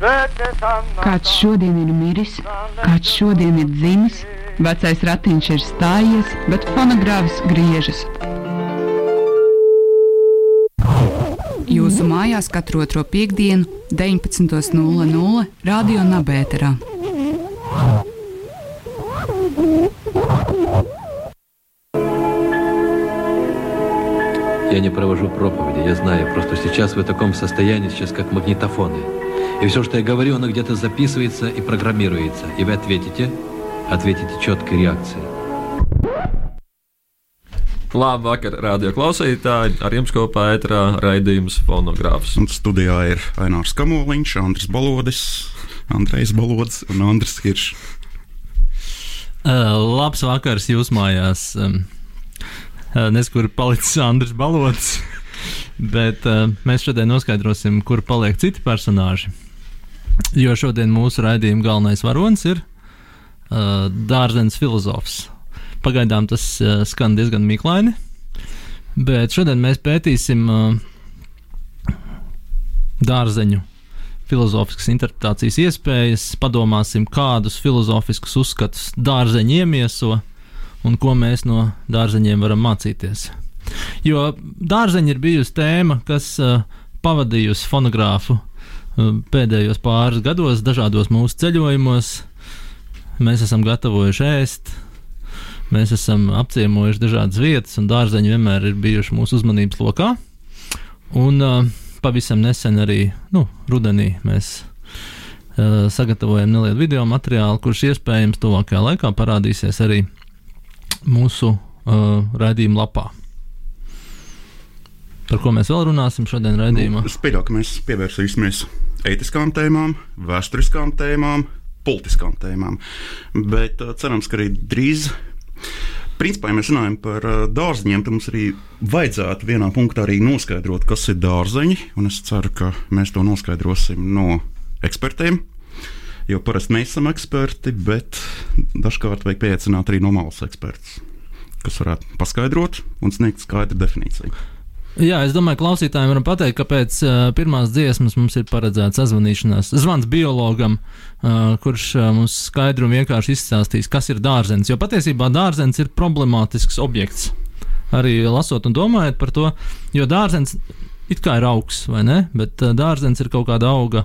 Kāds šodien ir miris, kāds šodien ir dzimis, vecais ratiņš ir stājies, bet fonogrāfs griežas. Jūsu mājās katru otro piekdienu, 19.00 Radio Nabērā. Я не провожу проповеди, я знаю, просто сейчас вы в таком состоянии, сейчас как магнитофоны. И все, что я говорю, оно где-то записывается и программируется. И вы ответите, ответите четкой реакцией. Labvakar, radio klausītāji! Ar jums kopā ētrā raidījums fonogrāfs. Un studijā ir Ainārs Kamoliņš, Andris Balodis, Andrejs Balodis un Andris Hiršs. Uh, labs vakars jūs mājās. Um, uh, Nezinu, kur palicis Andris Balodis, bet uh, mēs šodien noskaidrosim, kur paliek citi personāži. Jo šodien mūsu raidījuma galvenais varonis ir uh, dārzenis filozofs. Pagaidām tas uh, skan diezgan mīklaini, bet šodien mēs pētīsim uh, dārzeņu filozofiskas interpretācijas iespējas, padomāsim, kādus filozofiskus uzskatus dārzeņi iemieso un ko mēs no dārzeņiem varam mācīties. Jo dārzeņi ir bijusi tēma, kas uh, pavadījusi fonogrāfu uh, pēdējos pāris gados, dažādos mūsu ceļojumos. Mēs esam gatavojuši ēst, mēs esam apciemojuši dažādas vietas, un dārzeņi vienmēr ir bijuši mūsu uzmanības lokā. Un uh, pavisam nesen arī nu, rudenī mēs sagatavojam nelielu video materiālu, kurš iespējams tuvākajā laikā parādīsies arī mūsu uh, raidījuma lapā. Par ko mēs vēl runāsim šodien raidījumā? Nu, es pieļauju, ka mēs pievērsīsimies ētiskām tēmām, vēsturiskām tēmām, politiskām tēmām. Bet uh, cerams, ka arī drīz. Principā, ja mēs runājam par uh, dārzeņiem, tad mums arī vajadzētu vienā punktā arī noskaidrot, kas ir dārzeņi. Es ceru, ka mēs to noskaidrosim no ekspertiem. Jo parasti mēs esam eksperti, bet dažkārt vajag pieaicināt arī normālus ekspertus, kas varētu paskaidrot un sniegt skaidru definīciju. Jā, es domāju, klausītājiem varam pateikt, ka pēc uh, pirmās dziesmas mums ir paredzēts sazvanīšanās, zvans biologam, uh, kurš uh, mums skaidri un vienkārši izstāstīs, kas ir dārzenis. Jo patiesībā dārzenis ir problemātisks objekts. Arī lasot un domājot par to, jo dārzenis it kā ir augs, vai ne? Bet uh, dārzenis ir kaut kāda auga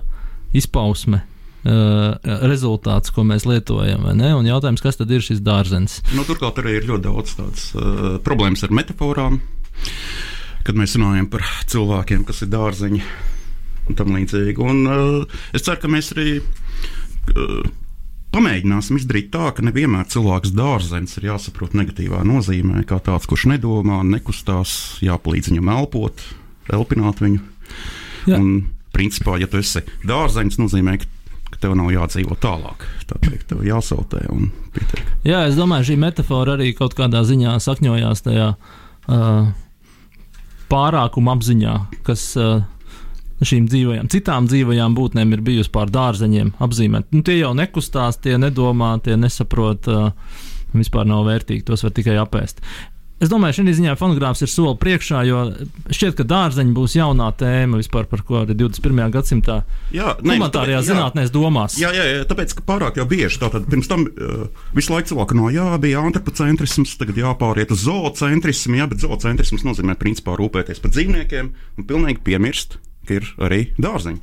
izpausme. Uh, rezultāts, ko mēs lietojam, un jautājums, kas tad ir šis dārzenis? Nu, turklāt arī ir ļoti daudz tādas uh, problēmas ar metaforām. Kad mēs runājam par cilvēkiem, kas ir dārzeņi un tam līdzīgi. Un, uh, es ceru, ka mēs arī uh, pamēģināsim izdarīt tā, ka nevienmēr cilvēks dārzenis ir jāsaprot negatīvā nozīmē, kā tāds, kurš nedomā, nekustās, jāpalīdz viņam elpot, elpināt viņu. Jā. Un, principā, ja tu esi dārzenis, nozīmē, ka ka tev nav jādzīvo tālāk. Tā teikt, tev jāsautē un pietiek. Jā, es domāju, šī metāfora arī kaut kādā ziņā sakņojās tajā uh, pārākuma apziņā, kas uh, šīm dzīvajām, citām dzīvajām būtnēm ir bijusi pār dārzeņiem apzīmēt. Nu, tie jau nekustās, tie nedomā, tie nesaprot. Uh, Vispār nav vērtīgi, tos var tikai apēst. Es domāju, šī ziņā fonogrāfs ir soli priekšā, jo šķiet, ka dārzeņi būs jaunā tēma vispār, par ko arī 21. gadsimtā jā, humanitārajā zinātnē domās. Jā, jā, jā, tāpēc, ka pārāk jau bieži tātad pirms tam uh, visu laiku cilvēku no jā, bija antropocentrisms, tagad jāpāriet uz zoocentrismu, jā, bet zoocentrisms nozīmē principā rūpēties par dzīvniekiem un pilnīgi piemirst, ka ir arī dārzeņi.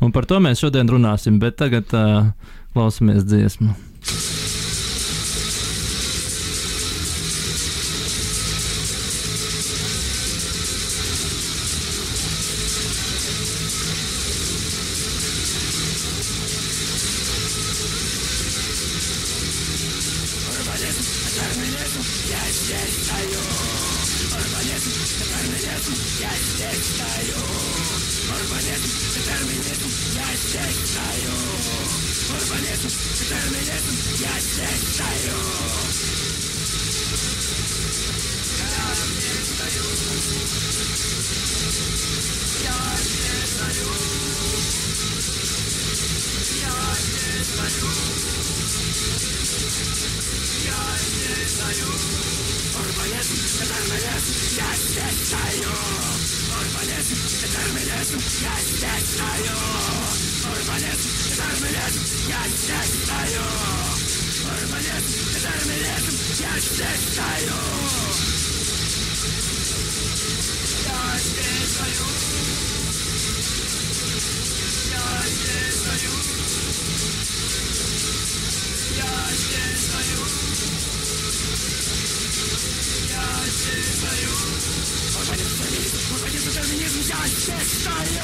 Un par to mēs šodien runāsim, bet tagad uh, klausamies dziesmu. считаю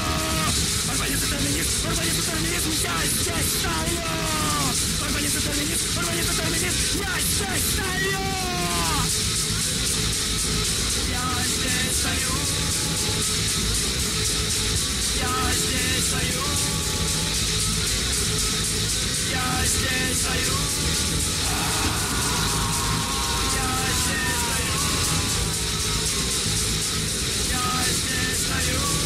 Урбанизм, терминизм, урбанизм, терминизм Я здесь стою Урбанизм, терминизм, урбанизм, терминизм Я здесь Я здесь стою Я здесь стою Я здесь стою Я здесь стою Я здесь стою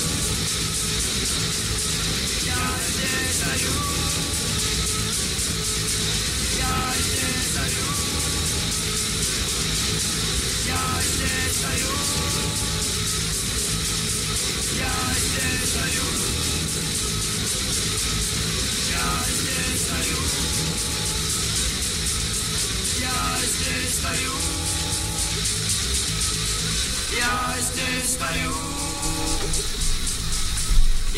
Я здесь стою.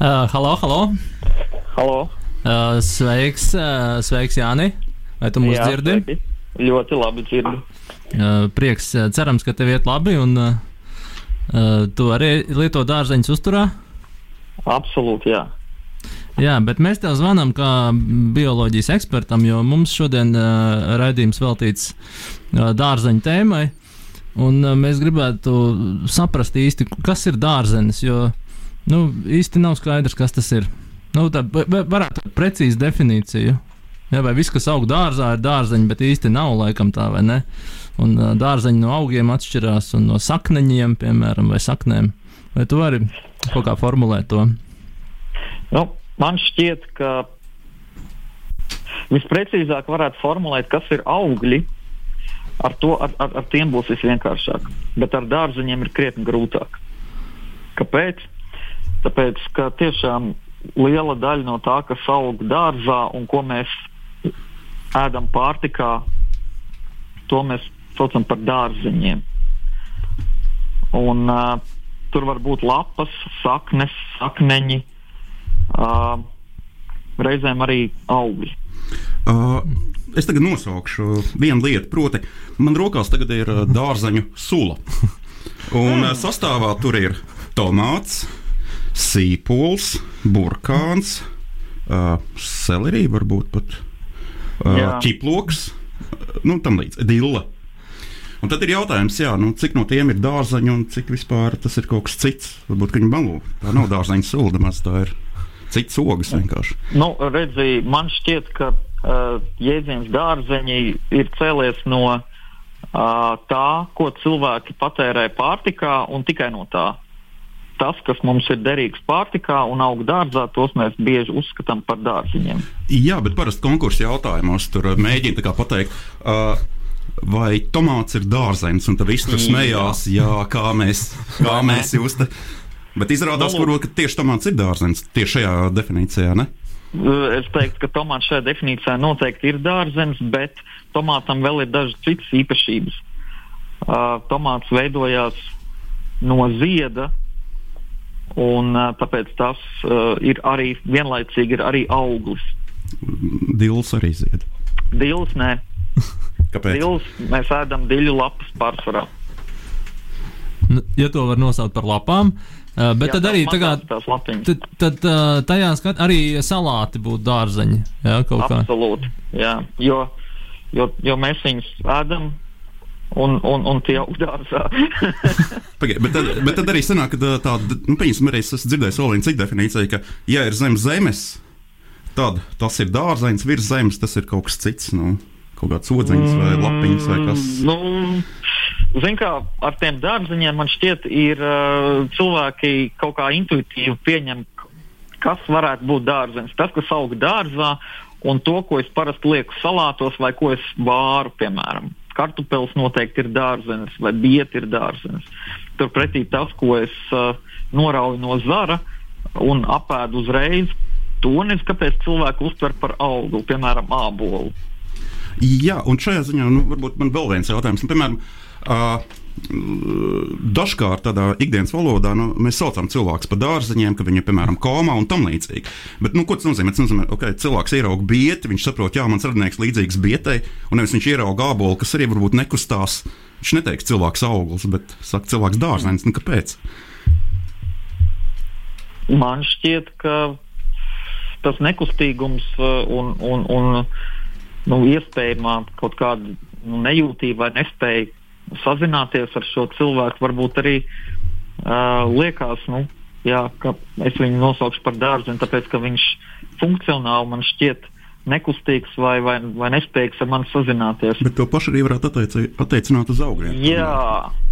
Uh, halo, halo! Halo! Uh, sveiks, uh, sveiks, Jāni! Vai tu mūs Jā, dzirdi? sveiki. Ļoti labi dzirdu. Uh, prieks, uh, cerams, ka tev iet labi, un uh, uh, tu arī lieto dārzeņus uzturā. Absolūti, jā. Jā, bet mēs tev zvanām kā bioloģijas ekspertam, jo mums šodien uh, raidījums veltīts uh, dārzeņu tēmai. Un uh, mēs gribētu saprast īsti, kas ir dārzenis, jo nu, īsti nav skaidrs, kas tas ir. Nu, tā va- va- varētu būt precīzi definīciju. Jā, vai viss, kas aug dārzā, ir dārzeņi, bet īsti nav laikam tā, vai ne? Un uh, dārzeņi no augiem atšķirās no sakneņiem, piemēram, vai saknēm. Vai tu vari kaut kā formulēt to? Nu, man šķiet, ka visprecīzāk varētu formulēt, kas ir augļi. Ar, to, ar, ar, ar tiem būs visvienkāršāk. Bet ar dārzeņiem ir krietni grūtāk. Kāpēc? Tāpēc, ka tiešām liela daļa no tā, kas aug dārzā un ko mēs ēdam pārtikā, to mēs saucam par dārzeņiem. Un, uh, tur var būt lapas, saknes, sakneņi, uh, reizēm arī augļi. Uh, es tagad nosaukšu vienu lietu, proti, man rokās tagad ir uh, dārzeņu sula. Un uh, sastāvā tur ir tomāts, sīpols, burkāns, uh, selerija, varbūt pat uh, ķiploks, uh, nu, tam līdz dilla. Un tad ir jautājums, jā, nu, cik no tiem ir dārzeņi un cik vispār tas ir kaut kas cits. Varbūt viņi balvo. Tā nav dārzeņu sula, nemaz tā ir cits ogas vienkārši. Nu, redzi, man šķiet, ka uh, jēdziens dārzeņi ir cēlies no uh, tā, ko cilvēki patērē pārtikā, un tikai no tā. Tas, kas mums ir derīgs pārtikā un aug dārzā, tos mēs bieži uzskatām par dārziņiem. Jā, bet parasti konkursu jautājumos tur uh, mēģina pateikt. Uh, Vai tomāts ir dārzenis, un tad viss tur smējās, jā, kā mēs, kā mēs jūs te. Bet izrādās, Nu, ka tieši tomāts ir dārzenis, tieši šajā definīcijā, ne? Uh, Es teiktu, ka tomāts šajā definīcijā noteikti ir dārzenis, bet tomātam vēl ir dažas citas īpašības. Uh, tomāts veidojās no zieda, un uh, tāpēc tas uh, ir arī vienlaicīgi ir arī auglis. Dils arī zied. Dils, nē, Kāpēc? dils, mēs ēdam diļu lapas pārsvarā. Nu, ja to var nosaukt par lapām. Uh, bet Jā, tad arī tās lapiņas. tad, tad uh, tajā skat, arī salāti būtu dārzeņi. Jā, kaut kā. Absolūti. Jā, jo, jo, jo mēs viņus ēdam. Un, un, un tie aug dārzā. Pagai, bet, tad, bet tad arī sanāk, ka tāda, nu, piemēram, arī es esmu dzirdējis vienu citu definīciju, ka, ja ir zem zemes, tad tas ir dārzeņš, virs zemes tas ir kaut kas cits. Nu, kaut kāds odziņš vai lapiņas vai kas. Nu, Ziniet, kā ar tiem dārziņiem man šķiet, ir uh, cilvēki kaut kā intuitīvi pieņem, kas varētu būt dārzenis. Tas, kas aug dārzā, un to, ko es parasti lieku salātos vai ko es vāru, piemēram. Kartupeļs noteikti ir dārzenis, vai bieti ir dārzenis. Turpretī tas, ko es uh, norauju no zara un apēdu uzreiz, to nezinu, kāpēc cilvēki uztver par auglu, piemēram, ābolu. Jā, un šajā ziņā nu, varbūt man vēl viens jautājums. Nu, piemēram, uh, Dažkārt tādā ikdienas valodā nu, mēs saucam cilvēkus par dārzeņiem, ka viņi ir piemēram komā un tam līdzīgi. Bet, nu, ko tas nozīmē? Tas nozīmē, ka okay, cilvēks ierauga bieti, viņš saprot, jā, mans radinieks līdzīgs bietai, un nevis viņš ierauga ābolu, kas arī varbūt nekustās. Viņš neteiks cilvēks auglis, bet saka cilvēks dārzenis. Nu, kāpēc? Man šķiet, ka tas nekustīgums un, un, un nu, iespējamā kaut kāda nu, nejūtība vai nespēja sazināties ar šo cilvēku, varbūt arī uh, liekas, nu, jā, ka es viņu nosaukšu par dārziņu, tāpēc ka viņš funkcionāli man šķiet nekustīgs vai, vai, vai nespējīgs ar mani sazināties. Bet to pašu arī varētu attiecināt uz augļiem. Jā,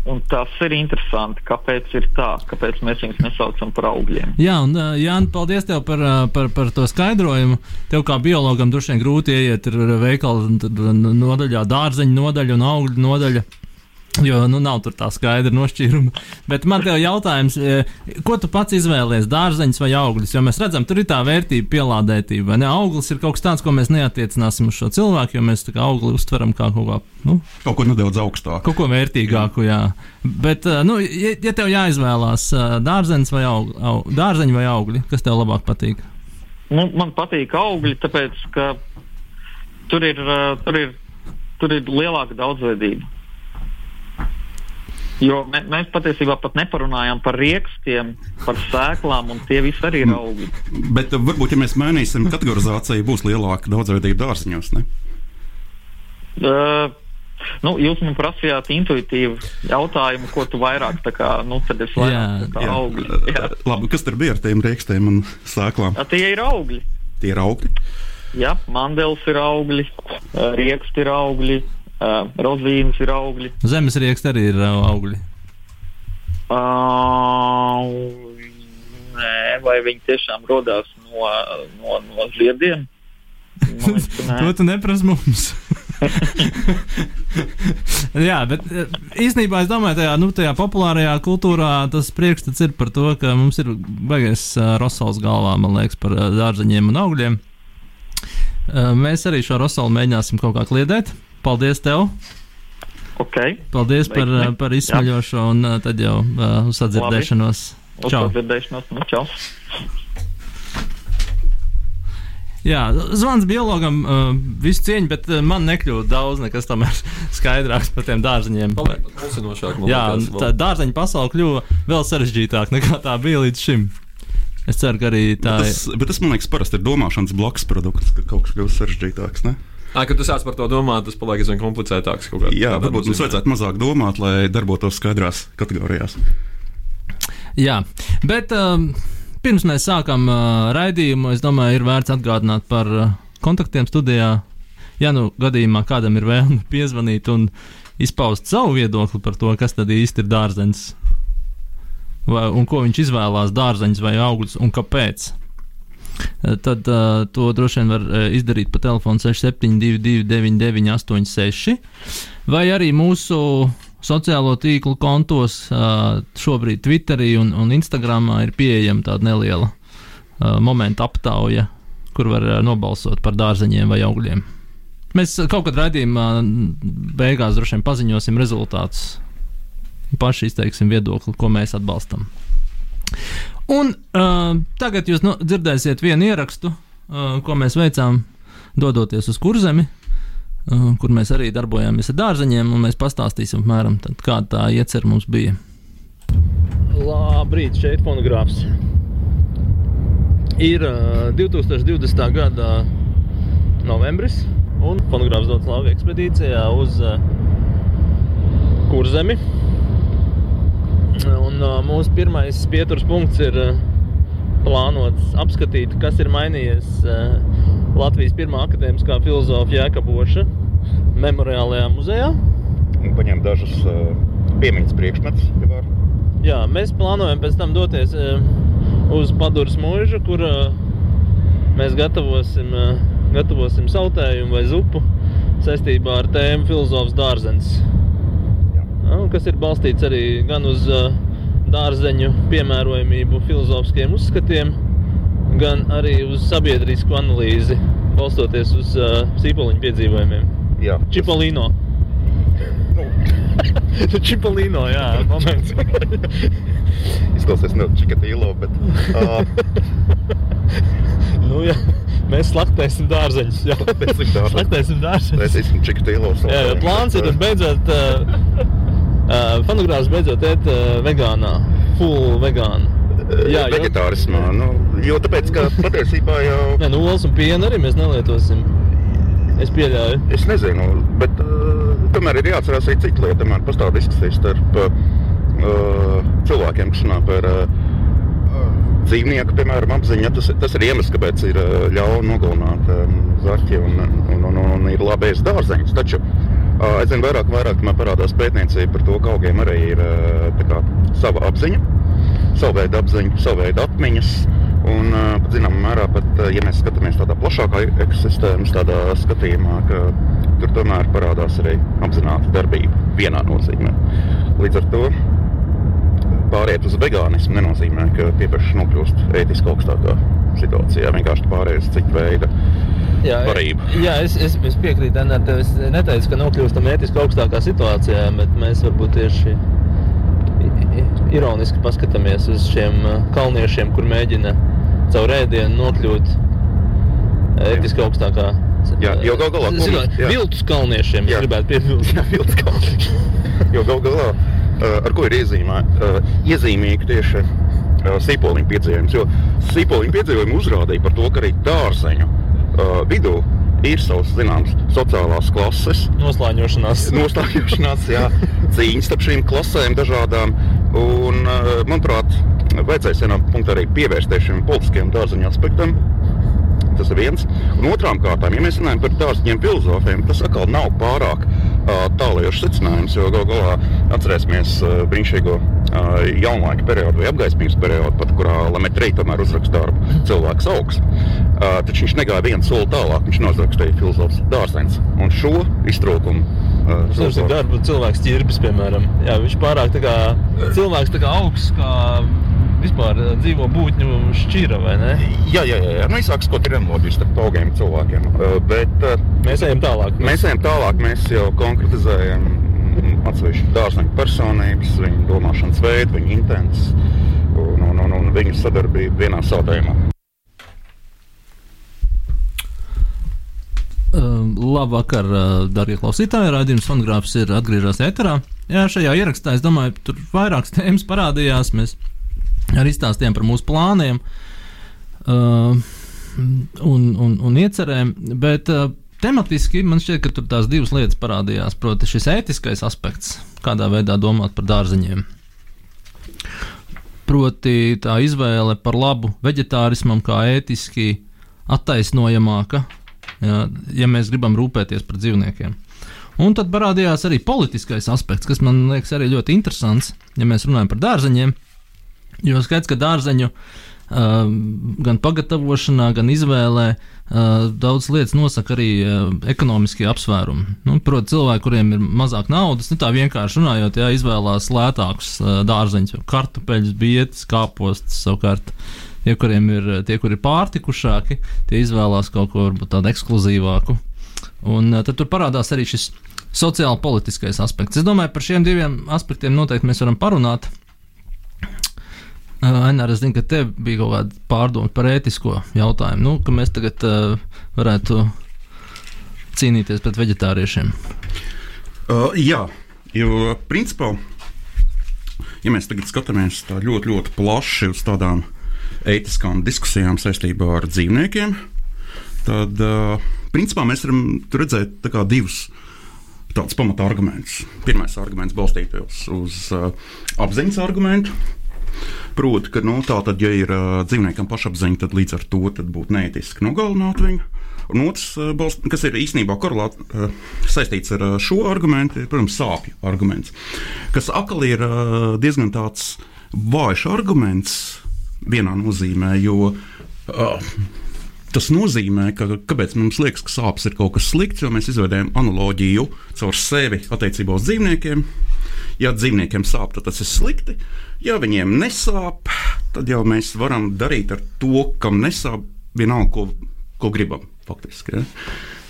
un tas ir interesanti, kāpēc ir tā, kāpēc mēs viņus nesaucam par augļiem. Jā, un Jānis, paldies tev par, par, par to skaidrojumu. Tev kā biologam droši vien grūti ieiet veikala nodaļā, dārzeņu nodaļa un augļu nodaļa. Jo nu, nav tur tā skaidra nošķīruma. Bet man te ir jautājums, ko tu pats izvēlējies, dārzeņus vai augļus? Jo mēs redzam, tur ir tā vērtība, pielādētība. Ne? Auglis ir kaut kas tāds, ko mēs neatiecināsim uz šo cilvēku, jo mēs tā kā augli uztveram kā kaut, kā, nu, kaut ko nedaudz augstāku. Kaut ko vērtīgāku, jā. Bet, nu, ja, ja tev jāizvēlās dārzeņus vai, aug, aug, dārzeņi vai augļi, kas tev labāk patīk? Nu, man patīk augļi, tāpēc ka tur ir, tur ir, tur ir lielāka daudzveidība. Jo mē, mēs patiesībā pat neparunājām par rīkstiem, par sēklām, un tie visi arī ir augi. Bet varbūt, ja mēs mainīsim kategorizāciju, būs lielāka daudzveidība dārziņos. Ne? Uh, Nu, jūs man prasījāt intuitīvu jautājumu, ko tu vairāk tā kā, nu, tad es vairāk tā kā augļi. Jā. Labi, kas tur bija ar tiem rīkstiem un sēklām? A, tie ir augļi. Tie ir augļi? Jā, mandels ir augļi, rieksti ir augļi, uh, rozīnas ir augļi. Zemes rieksti arī ir uh, augļi. Uh, nē, vai viņi tiešām radās no, no, no ziediem? to tu neprasi mums. Jā, bet īstenībā es domāju, tajā, nu, tajā populārajā kultūrā tas priekšstats ir par to, ka mums ir baigais uh, rosals galvā, man liekas, par uh, dārzeņiem un augļiem. Uh, mēs arī šo rosalu mēģināsim kaut kā kliedēt. Paldies tev! Okay. Paldies par, Veiksmi. par izsmeļošo, un uh, tad jau uh, uz sadzirdēšanos. Uz Čau! sadzirdēšanos, nu, čau! Jā, zvans biologam uh, visu cieņu, bet uh, man nekļūst daudz nekas tomēr skaidrāks par tiem dārzeņiem. Mulsinošāk, man Jā, tā dārzeņu pasaule kļuva vēl sarežģītāka nekā tā bija līdz šim. Es ceru, ka arī tā Bet tas, bet tas man liekas, parasti ir domāšanas blakus produkts, ka kaut kas kļūst sarežģītāks. Ne? Ā, kad tu sāc par to domāt, tas paliek aizvien komplicētāks. Jā, varbūt mums vajadzētu mazāk domāt, lai darbotos skaidrās kategorijās. Jā, bet um, pirms mēs sākam uh, raidījumu, es domāju, ir vērts atgādināt par uh, kontaktiem studijā. Ja nu gadījumā kādam ir vēlme piezvanīt un izpaust savu viedokli par to, kas tad īsti ir dārzeņš, vai, un ko viņš izvēlās, dārzeņš vai augļus, un kāpēc. Eh, Tad uh, to droši vien var uh, izdarīt pa telefonu 6722, 9986, vai arī mūsu sociālo tīklu kontos, uh, šobrīd Twitterī un, un Instagramā ir pieejama tāda neliela uh, momenta aptauja, kur var uh, nobalsot par dārzeņiem vai augļiem. Mēs kaut kad raidījumā mm, beigās droši vien paziņosim rezultātus. Paši izteiksim viedokli, ko mēs atbalstam. Un uh, tagad jūs no, dzirdēsiet vienu ierakstu, uh, ko mēs veicām, dodoties uz kurzemi, uh, kur mēs arī darbojāmies ar dārzeņiem, un mēs pastāstīsim, apmēram, tad, kāda tā iecer mums bija. Labrīt, šeit fonogrāfs. Ir uh, 2020. gada novembris, un fonogrāfs dodas lauka ekspedīcijā uz uh, Kurzemi. Un uh, mūsu pirmais pieturas punkts ir uh, plānots apskatīt, kas ir mainījies uh, Latvijas pirmā akadēmiskā filozofa Jēkaboša memoriālajā muzejā. Un paņemt dažus uh, piemiņas priekšmetus. ja var. Jā, mēs plānojam pēc tam doties uh, uz Paduras mūžu, kur uh, mēs gatavosim, uh, gatavosim sautējumu vai zupu saistībā ar tēmu filozofs dārzens. Kas ir balstīts arī gan uz dārzeņu piemērojamību filozofiskiem uzskatiem, gan arī uz sabiedrisku analīzi, balstoties uz uh, sīpoliņu piedzīvojumiem. Jā, Čipolino. Nu, Čipolino, jā, moments. Izklausās no Čikatīlo, bet uh, nu, jā, mēs slaktēsim dārzeņus. Jā, Slaktēsim dārzeņus. mēs esam Čikatīlo. Jā, plāns ir beidzot, uh, uh, fonogrāfs beidzot ēt uh, vegānā, full vegāna. Jā, jo- vegetārismā. Nu, jo tāpēc, ka patiesībā jau. Nē, nu, olas un pienu arī mēs nelietosim. Es pieļauju. Es nezinu, bet uh, tomēr ir jāatcerās arī cita lieta. Tomēr pastāv diskusijas starp uh, cilvēkiem, kas runā par uh, dzīvnieku, piemēram, apziņu. Tas, tas ir iemesls, kāpēc ir uh, ļauna nogalināt um, zaķi un, un, un, un ir labi ēst dārzeņus. Taču uh, aizvien vairāk, vairāk man parādās pētniecība par to, ka augiem arī ir kā, sava apziņa, sava veida apziņa, sava veida atmiņas. Un, pat zināmā mērā, pat, ja mēs skatāmies tādā plašākā ekosistēmas skatījumā, ka tur tomēr parādās arī apzināta darbība vienā nozīmē. Līdz ar to pāriet uz vegānismu nenozīmē, ka tieši nokļūst ētiski augstākā situācijā. Vienkārši pārējai uz citu veidu Jā, Varība. jā es, es, es piekrītu, Anna. Es neteicu, ka nokļūstam ētiski augstākā situācijā, bet mēs varbūt tieši ironiski paskatāmies uz šiem uh, kalniešiem, kur mēģina caur ēdienu nokļūt ētiski augstākā. Jā, jo gal galā viltus kalniešiem, Jā. gribētu piebilst. Jā, vilts kalniņš. Jo gal galā uh, ar ko ir iezīmē, uh, iezīmīgi tieši sīpoliņu piedzīvojums. Jo sīpoliņu piedzīvojumi uzrādīja par to, ka arī dārzeņu uh, vidū ir savas zināmas sociālās klases, Noslāņošanās. nostājāšanās, jā, cīņas starp šīm klasēm dažādām. Un, uh, manuprāt, vajadzēs vienā punktā arī pievērsties šim politiskajam dārzeņu aspektam. Tas ir viens. Un otrām kārtām, ja mēs runājam par dārziņiem filozofiem, tas atkal nav pārāk uh, tālajošs secinājums. Jo galu galā atcerēsimies brīnišķīgo jaunlaika periodu vai apgaismības periodu, pat kurā Lametrī tomēr uzraksta darbu cilvēks augsts. Uh, taču viņš negāja vienu soli tālāk, viņš nozrakstīja filozofs dārzeņus. Un šo iztrūkumu Tas ir darba cilvēks ķirbis, piemēram. Jā, viņš pārāk tā kā cilvēks tā kā augsts, kā vispār eh, dzīvo būtņu šķira, vai ne? Jā, jā, jā. Nu, es sāku skot ir analoģijas starp augiem cilvēkiem. Uh, bet uh, Mēs ejam tālāk. mēs ejam tālāk, mēs jau konkretizējam atsevišķu dārzeņu personības, viņu domāšanas veidu, viņu intences un, un, un, un viņu sadarbību vienā sādējumā. Uh, Labvakar, darbie klausītāji. Radījums fonogrāfs ir atgriezies ēterā. Jā, šajā ierakstā es domāju, tur vairākas tēmas parādījās. Mēs arī izstāstījām par mūsu plāniem uh, un, un, un iecerēm. Bet uh, tematiski man šķiet, ka tur tās divas lietas parādījās. Proti, šis ētiskais aspekts, kādā veidā domāt par dārzeņiem. Proti, tā izvēle par labu vegetārismam, kā ētiski attaisnojamāka, ja, ja mēs gribam rūpēties par dzīvniekiem. Un tad parādījās arī politiskais aspekts, kas man liekas arī ļoti interesants, ja mēs runājam par dārzeņiem. Jo skaidrs, ka dārzeņu uh, gan pagatavošanā, gan izvēlē uh, daudz lietas nosaka arī uh, ekonomiskie apsvērumi. Nu, Protams, cilvēki, kuriem ir mazāk naudas, nu, tā vienkārši runājot, jā, izvēlās lētākus uh, dārzeņus, kartupeļus, bietas, kāpostus savukārt. Tie, kuriem ir tie, kur ir pārtikušāki, tie izvēlās kaut ko tādu ekskluzīvāku. Un tad tur parādās arī šis sociāli politiskais aspekts. Es domāju, par šiem diviem aspektiem noteikti mēs varam parunāt. Uh, Ainēr, es zinu, ka tev bija kaut kāda pārdoma par ētisko jautājumu, nu, ka mēs tagad uh, varētu cīnīties pret vegetāriešiem. Uh, jā, jo principā ja mēs tagad skatāmies tā ļoti, ļoti plaši uz tādām ētiskām diskusijām saistībā ar dzīvniekiem, tad uh, principā mēs varam redzēt tā divus tādus pamata argumentus. Pirmais arguments balstītos uz uh, apziņas argumentu. Proti, ka nu, tā tad, ja ir uh, dzīvniekam pašapziņa, tad līdz ar to būtu neētiski nogalināt viņu. Un otrs, kas ir īstenībā korelāt, saistīts ar šo argumentu, ir, protams, sāpju arguments, kas atkal ir diezgan tāds vājš arguments vienā nozīmē, jo uh, Tas nozīmē, ka kāpēc mums liekas, ka sāpes ir kaut kas slikts, jo mēs izveidojam analoģiju caur sevi attiecībā uz dzīvniekiem. Ja dzīvniekiem sāp, tad tas ir slikti. Ja viņiem nesāp, tad jau mēs varam darīt ar to, kam nesāp, vienalga, ko, ko gribam. Faktiski, ja?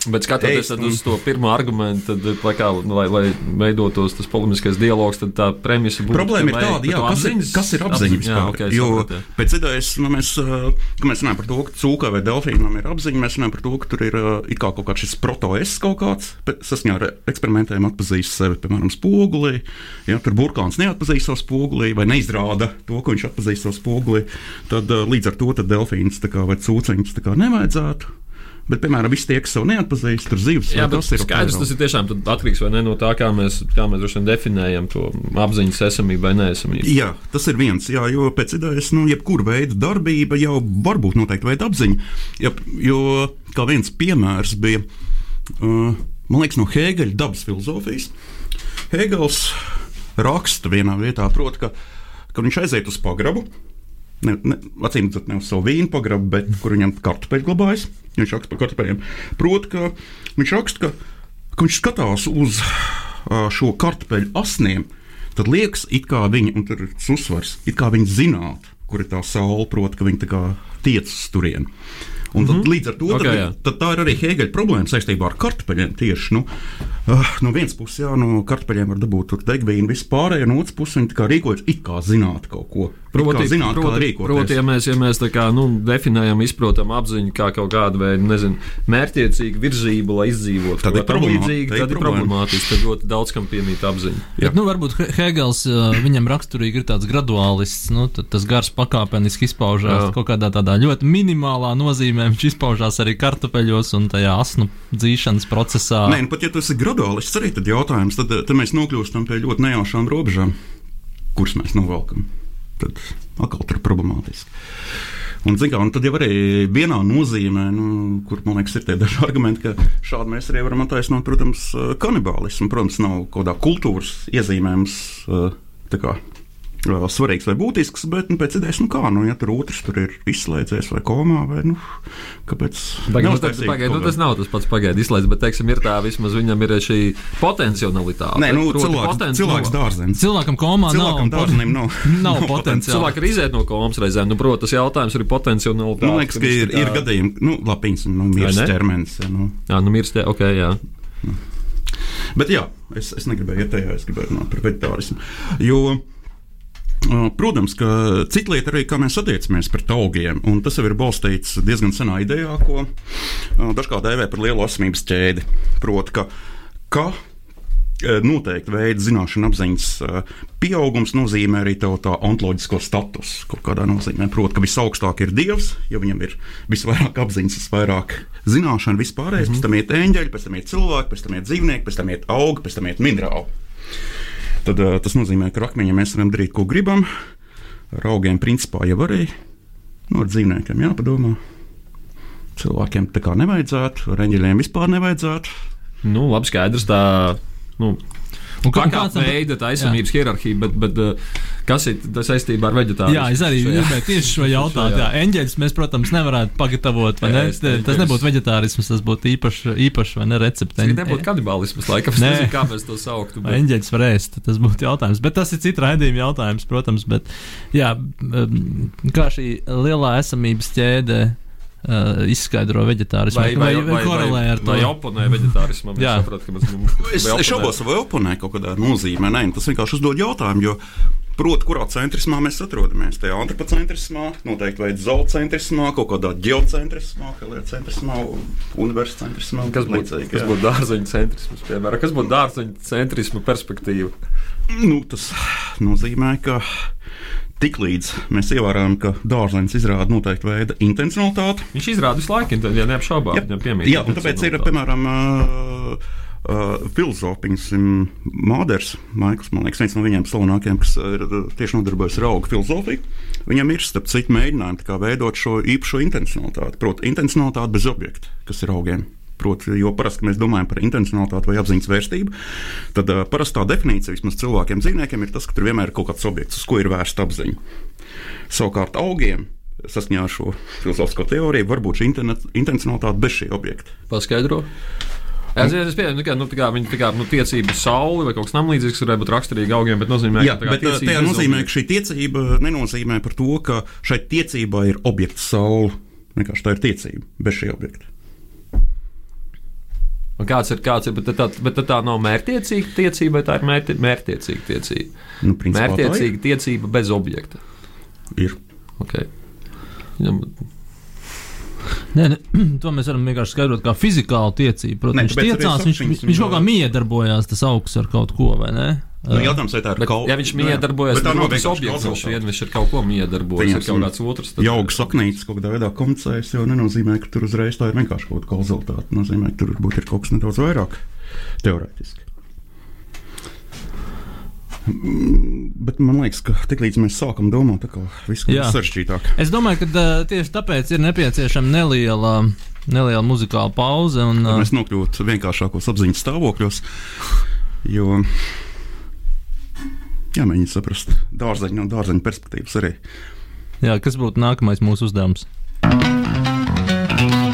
Bet skatoties Eist, uz to pirmo argumentu, tad, lai, kā, lai, lai veidotos tas polemiskais dialogs, tad tā premisa būtu. Problēma ir tāda, jā, kas, apziņas, ir, kas ir apziņa vispār. Jā, okay, jo sapratu, jā. pēc idejas, nu, mēs, kad mēs runājam par to, ka cūkai vai delfīnam ir apziņa, mēs runājam par to, ka tur ir it kā kaut kāds šis protoes kaut kāds, saskaņā ar eksperimentiem atpazīst sevi, piemēram, spogulī. Ja, tur burkāns neatpazīst savu spogulī vai neizrāda to, ko viņš atpazīst savu spogulī, tad līdz ar to delfīns vai cūciņus nevajadzētu. Bet, piemēram, visi tie, kas sev neatpazīst, tur zivs, jā, tas ir skaidrs. Tas ir tiešām atkarīgs no tā, kā mēs, kā mēs droši vien definējam to apziņas esamību vai neesamību. Jā, tas ir viens, jā, jo pēc idejas, nu, jebkura veida darbība jau var būt noteikti veida apziņa. Ja, jo kā viens piemērs bija, uh, man liekas, no Hēgeļa dabas filozofijas. Hēgels raksta vienā vietā, proti, ka, ka viņš aiziet uz pagrabu ne, ne, acīm redzot, ne uz savu vīnu pagrabu, bet kur viņam kartupeļi glabājas. Viņš raksta par kartupeļiem. Proti, ka viņš raksta, ka, ka viņš skatās uz šo kartupeļu asniem, tad liekas, it kā viņi, un tur ir uzsvars, it kā viņi zinātu, kur ir tā saule, proti, ka viņi tiec uz turieni. Un tad, mm -hmm. līdz ar to okay, tad, tad tā ir arī Hēgeļa problēma saistībā ar kartupeļiem. Tieši nu, uh, no vienas puses, jā, no kartupeļiem var dabūt degvīnu, vispārējo, no otras puses viņi rīkojas it kā zinātu kaut ko. Proti, zināt, proti, proti, ja mēs, ja mēs kā, nu, definējam, izprotam apziņu kā kaut kādu veidu nezinu, mērķiecīgu virzību, lai izdzīvotu, tad ir līdzīgi, tad ir problemātiski. Tad ļoti daudz kam piemīt apziņa. Bet, nu, varbūt Hegels viņam raksturīgi ir tāds graduālists, nu, tas gars pakāpeniski izpaužās Jā. kaut kādā tādā ļoti minimālā nozīmē. Viņš izpaužās arī kartupeļos un tajā asnu dzīšanas procesā. Nē, nu, pat ja tas ir graduālists, arī tad jautājums, tad, tad mēs nokļūstam pie ļoti nejaušām robežām, kuras mēs novelkam tad atkal tur ir problemātiski. Un, kā, un tad jau arī vienā nozīmē, nu, kur man liekas, ir tie daži argumenti, ka šādi mēs arī varam attaisnot, protams, kanibālismu. Protams, nav kaut kādā kultūras iezīmējums svarīgs vai būtisks, bet nu, pēc idejas, nu kā, nu, ja tur otrs tur ir izslēdzies vai komā, vai nu, kāpēc? Pagaid, nu, tas, pagaid, nu, tas nav tas pats pagaidi izslēdzies, bet, teiksim, ir tā, vismaz viņam ir šī potenciālitāte. Nē, nu, cilvēks, potenci cilvēks dārzens. Cilvēkam komā cilvēkam nav. Dārzenim nav. nav potenciāli. Cilvēki ir iziet no komas reizēm, nu, protams, tas jautājums ir potenciālitāte. Man liekas, ka ir, ir gadījumi, nu, labi, nu, mirst ķermenis. Ja, nu. Jā, nu, mirst, ok, jā. Bet jā, es, es negribēju iet tajā, es gribēju runāt par vegetārismu. Jo, Protams, ka cita lieta arī, kā mēs attiecamies pret augiem, un tas jau ir balstīts diezgan senā idejā, ko dažkārt dēvē par lielu esamības ķēdi. Proti, ka, ka noteikti veida zināšanu apziņas pieaugums nozīmē arī tā ontoloģisko statusu. Kaut kādā nozīmē, proti, ka visaugstāk ir dievs, jo viņam ir visvairāk apziņas, visvairāk zināšanu, vispārējais, mm -hmm. pēc tam iet eņģeļi, pēc tam iet cilvēki, pēc tam iet dzīvnieki, pēc tam iet augi, pēc tam iet minerāli tad uh, tas nozīmē, ka ar akmeņiem mēs varam darīt, ko gribam. Ar augiem principā jau arī no nu, dzīvniekiem jāpadomā. Cilvēkiem tā kā nevajadzētu, ar eņģeļiem vispār nevajadzētu. Nu, labi, skaidrs. Tā, nu, Un kā tāda veida taisnības hierarhija, bet, bet uh, kas ir saistībā ar veģetārismu? Jā, es arī gribēju tieši šo jautāt. Jā, eņģeļus mēs, protams, nevarētu pagatavot, vai jā, ne? Tas nebūtu veģetārisms, tas būtu īpašs, vai ne recepte. Tas nebūtu kanibālisms, laikam, es nezinu, kā mēs to sauktu. Bet... Eņģeļus var ēst, tas būtu jautājums. Bet tas ir cits raidījuma jautājums, protams. Bet, jā, kā šī lielā esamības ķēde Uh, izskaidro vegetārismu. Vai, vai, vai, vai korelē ar to? Vai oponē vegetārismam? Jā, sapratu, ka mēs, es, es šaubos, vai oponē kaut kādā nozīmē. Nē, tas vienkārši uzdod jautājumu, jo Proti, kurā centrismā mēs atrodamies? Tajā antropocentrismā, noteikti vai zoocentrismā, kaut kādā geocentrismā, heliocentrismā, universitātcentrismā. Kas būtu būt dārzeņu centrisms, piemēram? Kas būtu dārzeņu centrisma perspektīva? Nu, tas nozīmē, ka tiklīdz mēs ievērojam, ka dārzenis izrāda noteiktu veidu intencionalitāti. Viņš izrāda visu laiku, ja neapšaubām. Jā, jā, un tāpēc ir, piemēram, uh, Uh, filozofs, Māders, Maikls, man liekas, viens no viņiem slavenākajiem, kas ir tieši nodarbojas ar augu filozofiju. Viņam ir, starp citu, mēģinājumi veidot šo īpašo intencionalitāti, proti, intencionalitāti bez objekta, kas ir augiem. Proti, jo parasti, mēs domājam par intencionalitāti vai apziņas vērstību, tad uh, parastā definīcija vismaz cilvēkiem, dzīvniekiem ir tas, ka tur vienmēr ir kaut kāds objekts, uz ko ir vērsta apziņa. Savukārt augiem saskaņā ar šo filozofisko teoriju var būt šī intencionalitāte bez šī objekta. Paskaidro. Es pieņemu, ka nu, kā, viņi tā kā nu, tiecība sauli vai kaut kas tamlīdzīgs varētu būt raksturīgi augiem, bet nozīmē, Jā, ka, bet, tajā nozīmē, ka šī tiecība nenozīmē par to, ka šai tiecībai ir objekts saule. Vienkārši tā ir tiecība bez šī objekta. Un kāds ir, kāds ir, bet tā, bet tā nav mērķiecīga tiecība, vai tā ir mērķi, mērķiecīga tiecība? Nu, mērķiecīga tiecība bez objekta. Ir. Okay. Nē, ne, to mēs varam vienkārši skaidrot kā fizikālu tiecību. Protams, viņš tiecās, viņš, viņš, viņš kaut kā miedarbojās tas augsts ar kaut ko, vai ne? Nu, jautājums, vai tā ir kaut kas tāds? Ja viņš miedarbojas, tad tas objekts, viņš, vien, viņš ir kaut ko miedarbojas, ir kaut kāds otrs. Tad... Jauga saknītis kaut kādā veidā komunicējas, jo nenozīmē, ka tur uzreiz tā ir vienkārši kaut kāda kauzalitāte. Nozīmē, ka tur varbūt ir kaut kas nedaudz vairāk teorētiski. Bet man liekas, ka tiklīdz mēs sākam domāt, tā kā viss ir sarežģītāk. Es domāju, ka tieši tāpēc ir nepieciešama neliela, neliela muzikāla pauze. Un, uh, mēs nokļūtu vienkāršākos apziņas stāvokļos, jo jāmēģina saprast dārzeņu no dārzeņu perspektīvas arī. Jā, kas būtu nākamais mūsu uzdevums? Uh,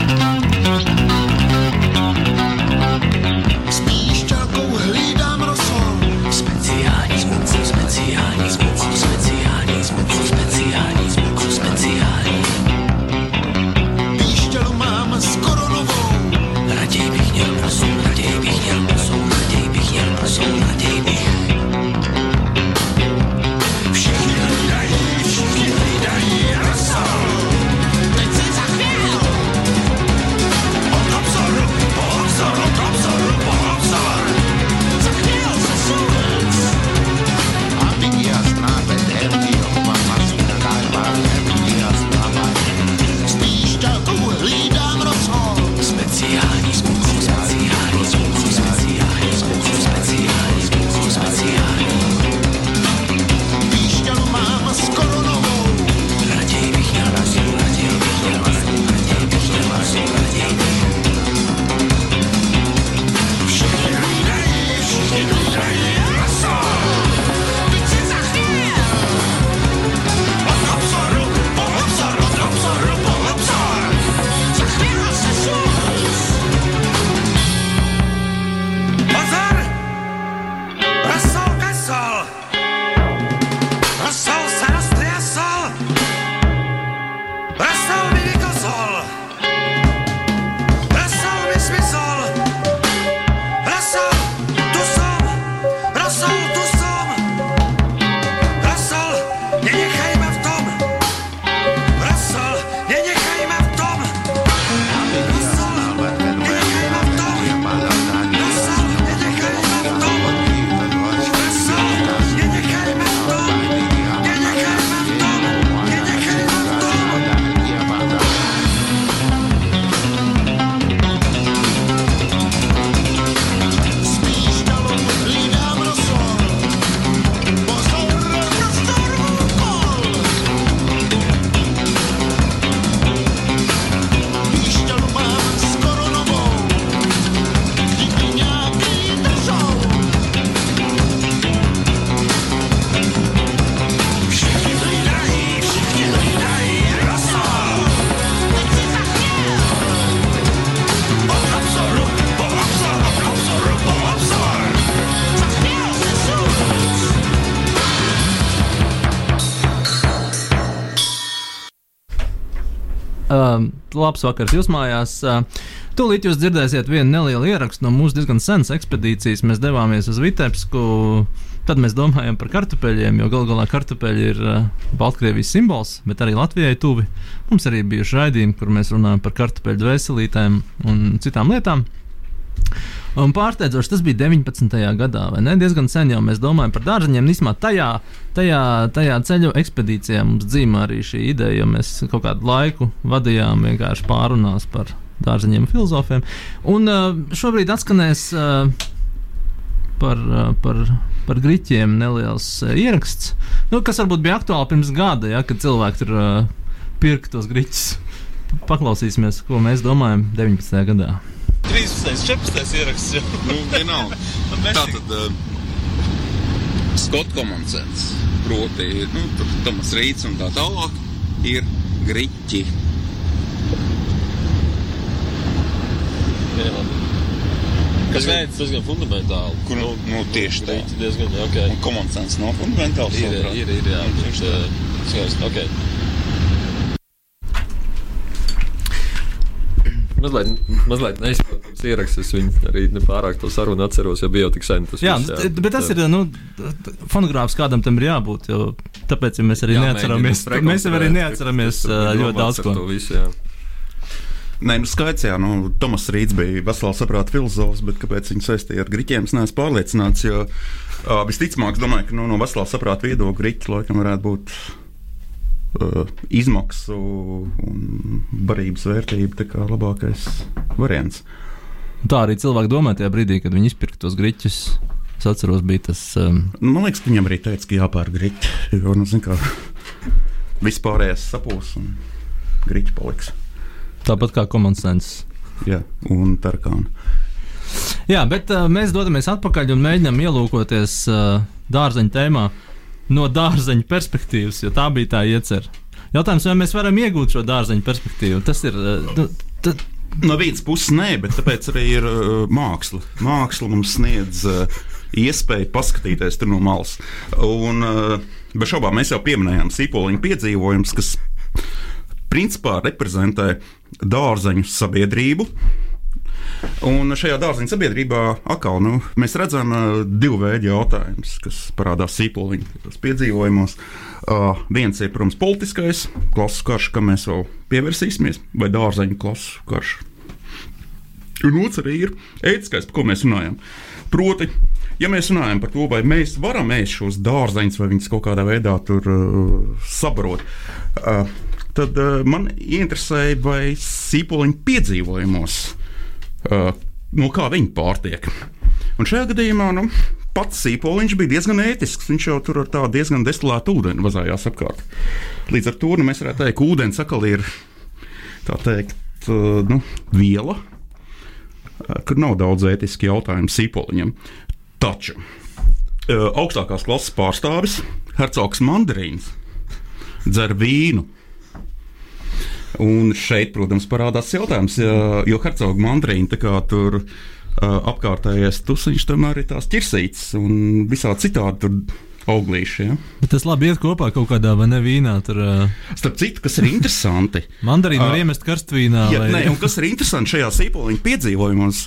labs vakars jūs mājās. Uh, Tūlīt jūs dzirdēsiet vienu nelielu ierakstu no mūsu diezgan senas ekspedīcijas. Mēs devāmies uz Vitebsku. Tad mēs domājam par kartupeļiem, jo galu galā kartupeļi ir uh, Baltkrievijas simbols, bet arī Latvijai tuvi. Mums arī bija raidījumi, kur mēs runājam par kartupeļu veselītēm un citām lietām. Un pārsteidzoši tas bija 19. gadā, vai ne? Diezgan sen jau mēs domājam par dārzeņiem. Īsumā tajā, tajā, tajā ceļu ekspedīcijā mums dzīvo arī šī ideja, jo mēs kaut kādu laiku vadījām vienkārši pārunās par dārzeņiem, filozofiem. Un uh, šobrīd atskanēs uh, par, uh, par, par grīķiem neliels ieraksts, nu, kas varbūt bija aktuāli pirms gada, ja, kad cilvēki tur pirka tos grīķus. Paklausīsimies, ko mēs domājam 19. gadā. 13. 14. ieraksts. Nu, vienalga. Tā tad uh, Skotu komandas, proti, nu, Tomas Rīts un tā tālāk, ir griķi. Jā. Kas nē, tas diezgan fundamentāli. Kur, nu, nu, tieši tā. Rīts diezgan, ok. Un komandas nav fundamentāls. Ir, ir, ir, jā. Viņš, uh, skaisti, ok. Mazliet, mazliet neizprotams ieraksts. Viņu arī nepārāk to sarunu atceros, jo bija jau tik sen. Tas Jā, viss, t- bet tas ir nu, fonogrāfs, kādam tam ir jābūt. Jo, tāpēc ja mēs arī Jāmēģina neatceramies. Mēs jau arī neatceramies ļoti daudz ko. to Visu, jā. Nē, nu skaidrs, jā, nu, Tomas Rīts bija veselā saprāta filozofs, bet kāpēc viņu saistīja ar griķiem, es neesmu pārliecināts. Jo uh, visticamāk, es domāju, ka nu, no veselā saprāta viedokļa griķi laikam varētu būt izmaksu un barības vērtība tā kā labākais variants. Tā arī cilvēki domāja tajā brīdī, kad viņi izpirka tos griķus. Es atceros, bija tas. Um, Man liekas, ka viņam arī teica, ka jāpērk griķi, jo, nu, zin kā, vispārējais sapūs un griķi paliks. tāpat kā komandas. Jā, un tarkāni. Jā, bet uh, mēs dodamies atpakaļ un mēģinām ielūkoties uh, dārzeņu tēmā no dārzeņu perspektīvas, jo tā bija tā iecerē. Jautājums, vai mēs varam iegūt šo dārzeņu perspektīvu? Tas ir. Uh, nu, No vienas puses, nē, bet tāpēc arī ir uh, māksla. Māksla mums sniedz uh, iespēju paskatīties tur no malas. Un, uh, bez šaubām, mēs jau pieminējām sīpoliņu piedzīvojumus, kas principā reprezentē dārzeņu sabiedrību. Un šajā dārziņa sabiedrībā atkal nu, mēs redzam uh, divu veidu jautājumus, kas parādās sīpoliņa piedzīvojumos. Uh, viens ir, protams, politiskais klases karš, kam mēs vēl pievērsīsimies, vai dārzeņu klases karš. Un otrs arī ir ētiskais, par ko mēs runājam. Proti, ja mēs runājam par to, vai mēs varam ēst šos dārzeņus, vai viņus kaut kādā veidā tur uh, sabarot, uh, tad uh, man interesēja, vai sīpoliņu piedzīvojumos, uh, no kā viņi pārtiek. Un šajā gadījumā nu, pats sīpoliņš bija diezgan ētisks. Viņš jau tur ar tādu diezgan destilētu ūdeni vazājās apkārt. Līdz ar to nu, mēs varētu teikt, ka ūdens atkal ir teikt, uh, nu, viela, uh, kur nav daudz ētisku jautājumu sīpoliņam. Taču augstākās klases pārstāvis, Hercogs Mandarīns, dzer vīnu. Un šeit, protams, parādās jautājums, ja- jo hercoga mandarīna tā kā tur uh, apkārtējais tusiņš tomēr ir tās ķirsītes un visā citādi tur auglīši. Ja? bet tas labi iet kopā kaut kādā vai ne vīnā. Tur uh, Starp citu, kas ir interesanti, mandarīnu var Ā, iemest karstvīnā. ja, vai- ne, un kas ir interesanti šajā sīpoliņa piedzīvojumos,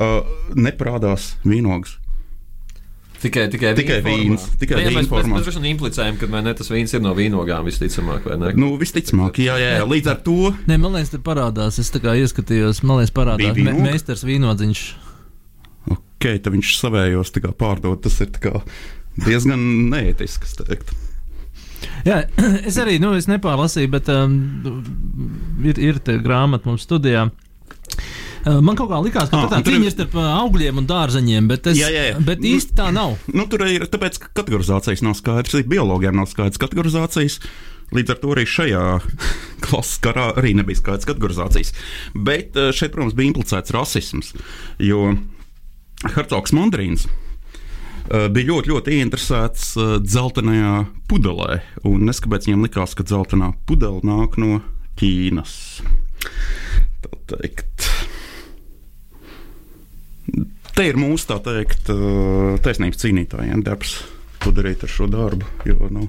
uh, neparādās vīnogas. Tikai, tikai, Tikai vīns, formā. tikai Jā, vīna mēs, mēs, formā. mēs droši vien implicējam, ka vai ne, tas vīns ir no vīnogām visticamāk. vai ne? Nu, visticamāk, jā, jā, jā, līdz ar to Nē, man liekas, tur parādās. Es tā kā ieskatījos, man liekas, parādās me, meistars vīnodziņš. okay, tad viņš savējos pārdod. Tas ir diezgan neētiski. es teiktu. Jā, es arī nu, es nepārlasīju, bet um, ir, ir grāmata mums studijā. Uh, Man kaut kā likās, ka Ah, tā cīņa ir- starp uh, augļiem un dārzeņiem, bet, es, Jā, jā, jā. bet īsti tā nav. Nu, tur ir tāpēc, ka kategorizācijas nav skaidrs. Arī biologiem nav skaidrs kategorizācijas. Līdz ar to arī šajā klases karā arī nebija skaidrs kategorizācijas. Bet eh, šeit, protams, bija implicēts rasisms. Jo Hercogs Mandarīns eh, bija ļoti, ļoti ieinteresēts eh, dzeltenajā pudelē. Un es kāpēc viņam likās, ka dzeltenā pudele nāk no Ķīnas. Tā teikt. Te ir mūsu tā teikt, taisnības cīnītājiem darbs, ko darīt ar šo darbu. Jo, nu,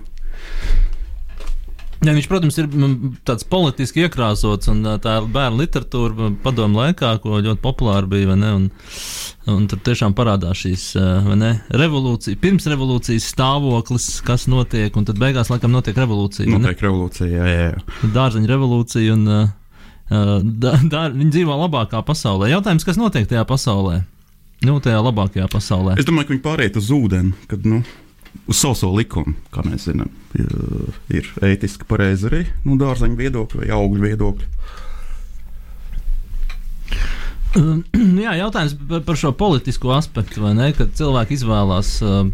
Jā, viņš, protams, ir mm, tāds politiski iekrāsots, un tā ir bērnu literatūra padomu laikā, ko ļoti populāra bija. ne, Un, un tur tiešām parādās šīs ne, revolūcija, pirms revolūcijas stāvoklis, kas notiek, un tad beigās laikam notiek revolūcija. Noteikti revolūcija, jā, jā. jā. Dārzeņu revolūcija, un ā, da, da, viņi dzīvo labākā pasaulē. Jautājums, kas notiek tajā pasaulē? Nu, tajā labākajā pasaulē. Es domāju, ka viņi pāriet uz ūdeni, kad nu, uz sauso likumu, kā mēs zinām, ir, ētiski pareizi arī nu, dārzeņu viedokļa vai augļu viedokļa. Um, Jā, jautājums par, par šo politisko aspektu, vai ne? Kad cilvēki izvēlās uh,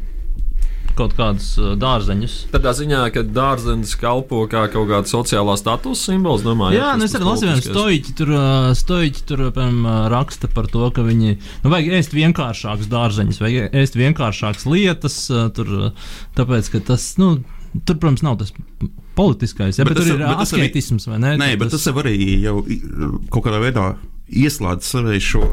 kaut kādus uh, dārzeņus. Tādā ziņā, ka dārzenis kalpo kā kaut kāda sociālā statusa simbols, domāju. Jā, nu es arī lasīju, ka stoiķi tur, stoiķi tur piemēram, raksta par to, ka viņi nu, vajag ēst vienkāršākus dārzeņus, vajag ēst vienkāršākas lietas, tur, tāpēc, ka tas, nu, tur, protams, nav tas politiskais, ja, bet, bet tur tas- ir bet tas arī- asketisms, vai ne? Nē, Tur bet tas jau arī jau kaut kādā veidā ieslēdz sevī šo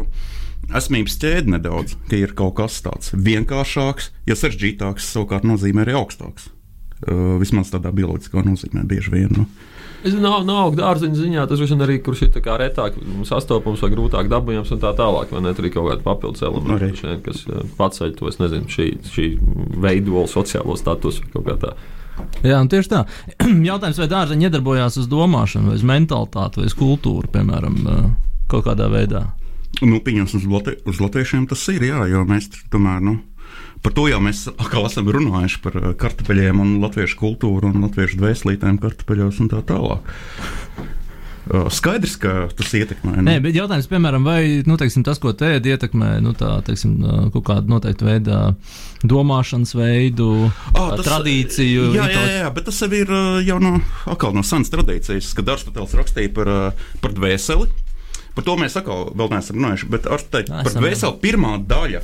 esmības ķēdi nedaudz, ka ir kaut kas tāds vienkāršāks, jo sarežģītāks savukārt nozīmē arī augstāks. Uh, vismaz tādā bioloģiskā nozīmē bieži vien. Nu. Es nav, nav dārziņa ziņā, tas ir arī, kurš ir retāk sastopams vai grūtāk dabūjams un tā tālāk. Vai ne? Tur ir kaut kāda papildus elementa, droši vien, kas eh, paceļ to, es nezinu, šī, šī veidola sociālo statusu vai kaut kā tā. Jā, un tieši tā. Jautājums, vai dārzeņi iedarbojās uz domāšanu, vai uz mentalitāti, vai uz kultūru, piemēram, uh, kaut kādā veidā. Nu, pieņemsim, uz, Lati uz latviešiem tas ir, jā, jo mēs tomēr. Nu, Par to jau mēs atkal esam runājuši par uh, kartupeļiem, un latviešu kultūru un latviešu dvēselītēm kartupeļos un tā tālāk. Skaidrs, ka tas ietekmē. nu. Nē, bet jautājums, piemēram, vai nu, teiksim, tas, ko tēdi ietekmē, nu, tā, teiksim, kaut kādu noteiktu veidu domāšanas veidu, Ah, tas, tradīciju. Jā, jā, jā, bet tas jau ir jau no, no senas tradīcijas, kad Aristoteles rakstīja par, par dvēseli. Par to mēs atkal vēl neesam runājuši, bet ar te, Esam, par dvēseli pirmā daļa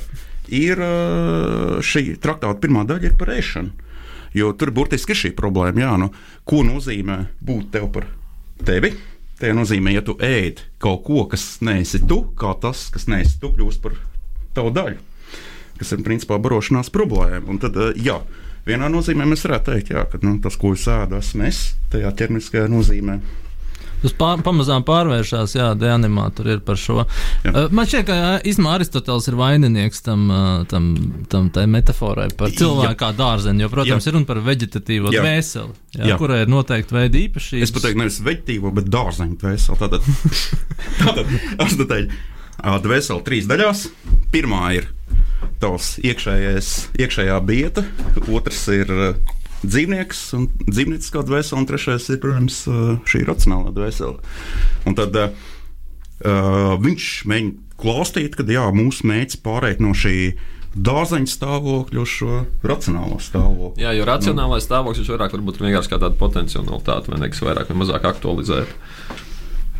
ir uh, šī traktāta pirmā daļa ir par ēšanu. Jo tur burtiski ir šī problēma, jā, nu, ko nozīmē būt tev par tevi. Tā nozīmē, ja tu ēd kaut ko, kas neesi tu, kā tas, kas neesi tu, kļūst par tavu daļu kas ir principā barošanās problēma. Un tad, eh, jā, vienā nozīmē mēs varētu teikt, jā, ka nu, tas, ko es ēdu, esmu es, tajā ķermeniskajā nozīmē. Tas pār, pamazām pārvēršas, jā, deanimā tur ir par šo. Jā. Uh, Man šķiet, ka īstenībā Aristotelis ir vaininieks tam, uh, tam, tam tai metaforai par cilvēku kā dārzeni, jo, protams, Jā. ir runa par veģetatīvo Jā. dvēseli, jā, Jā. kurai ir noteikti veidi īpašības. Es pat teiktu, nevis veģetīvo, bet dārzeņu dvēseli. Tātad, tātad Aristoteļa dvēseli trīs daļās. Pirmā ir tavs iekšējais, iekšējā bieta, otrs ir dzīvnieks un dzīvnieciskā dvēsele, un trešais ir, protams, šī racionālā dvēsele. Un tad ā, viņš mēģina klāstīt, ka jā, mūsu mērķis pārēt no šī dārzeņa stāvokļa uz šo racionālo stāvokli. Jā, jo racionālais stāvoklis vairāk varbūt vienkārši kā tāda potenciālitāte, vai ne, kas vairāk vai mazāk aktualizēta.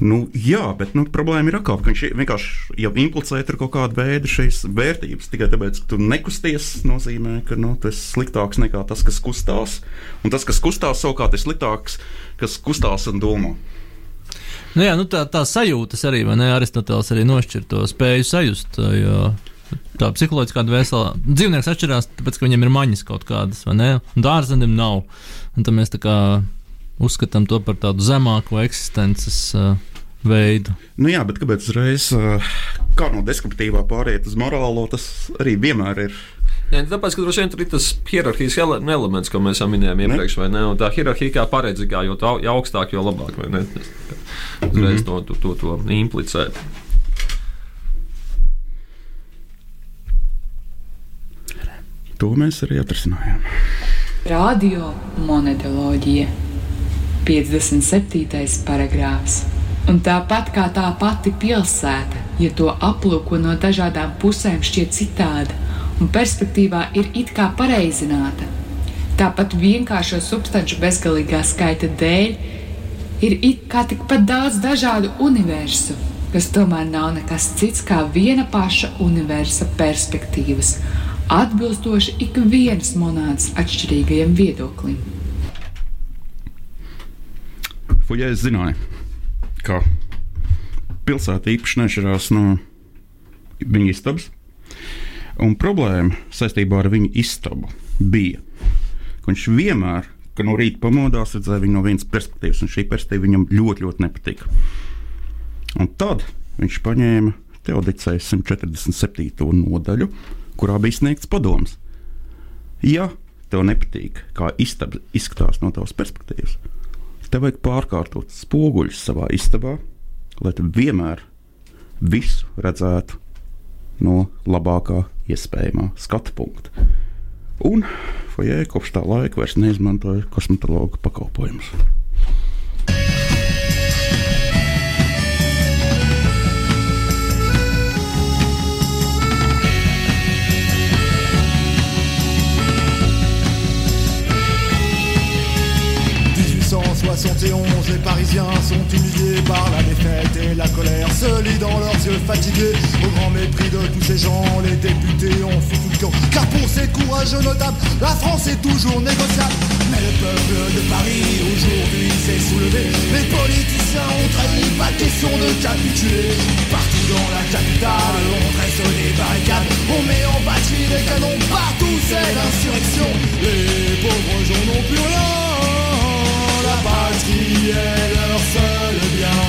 Nu, jā, bet nu, problēma ir atkal, ka viņš vienkārši jau implicē tur kaut kādu veidu šīs vērtības. Tikai tāpēc, ka tu nekusties, nozīmē, ka nu, tas ir sliktāks nekā tas, kas kustās. Un tas, kas kustās, savukārt ir sliktāks, kas kustās un domā. Nu, jā, nu, tā, tā sajūtas arī, vai ne? Aristotelis arī nošķir to spēju sajust. Jo tā psiholoģiskā dvēsele. Dzīvnieks atšķirās, tāpēc, ka viņam ir maņas kaut kādas, vai ne? Un dārzenim nav. Un tad mēs tā kā uzskatām to par tādu zemāku eksistences uh, veidu. Nu, jā, bet kāpēc uzreiz kā no deskriptīvā pāriet uz morālo, tas arī vienmēr ir. Jā, tāpēc, ka droši vien tur ir tas hierarhijas ele elements, ko mēs jau minējām iepriekš, vai ne? Un tā hierarhija kā paredzīgā, jo, tā, jo augstāk, jo labāk, vai ne? Tas Uzreiz mm -hmm. to, to, to, to implicē. To mēs arī atrisinājām. Radio monetoloģija, 57. paragrāfs. Un tāpat kā tā pati pilsēta, ja to aplūko no dažādām pusēm, šķiet citāda un perspektīvā ir it kā pareizināta. Tāpat vienkāršo substanču bezgalīgā skaita dēļ ir it kā tikpat daudz dažādu universu, kas tomēr nav nekas cits kā viena paša universa perspektīvas, atbilstoši ikvienas monētas atšķirīgajam viedoklim. Fuļā es zināju, ka pilsēta īpaši nešķirās no viņa istabas. Un problēma saistībā ar viņu istabu bija, ka viņš vienmēr, ka no rīta pamodās, redzēja viņu no vienas perspektīvas, un šī perspektīva viņam ļoti, ļoti nepatika. Un tad viņš paņēma Teodicēju 147. nodaļu, kurā bija sniegts padoms. Ja tev nepatīk, kā istaba izskatās no tavas perspektīvas, tev vajag pārkārtot spoguļus savā istabā, lai tu vienmēr visu redzētu no labākā iespējamā skatu punkta. Un Fojē kopš tā laika vairs neizmantoja kosmetologa pakalpojumus. Les Parisiens sont humiliés par la défaite et la colère se lit dans leurs yeux fatigués. Au grand mépris de tous ces gens, les députés ont foutu le camp. Car pour ces courageux notables, la France est toujours négociable. Mais le peuple de Paris aujourd'hui s'est soulevé. Les politiciens ont trahi, pas question de capituler. Partout dans la capitale, on dresse des barricades. On met en batterie des canons, partout c'est l'insurrection. Les pauvres gens n'ont plus rien la patrie est leur seul bien.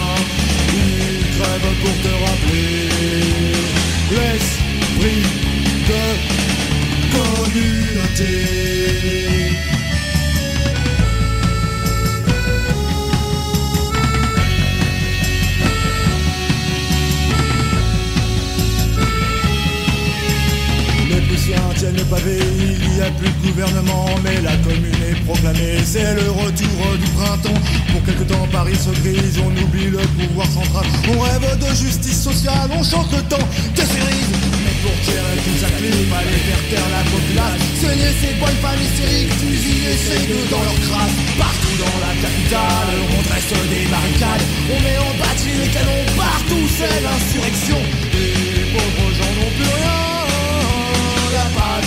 Ils crèvent pour te rappeler l'esprit de communauté. Tiennent le pavé, il n'y a plus de gouvernement, mais la commune est proclamée, c'est le retour du printemps. Pour quelque temps Paris se grise, on oublie le pouvoir central, on rêve de justice sociale, on chante le temps de cerise. Mais pour tirer tout sa clé, fallait faire taire la populace, saigner ces bonnes femmes hystériques, fusiller ces deux dans leur crasse. Partout dans la capitale, on dresse des barricades, on met en batterie les canons, partout c'est l'insurrection. Les pauvres gens n'ont plus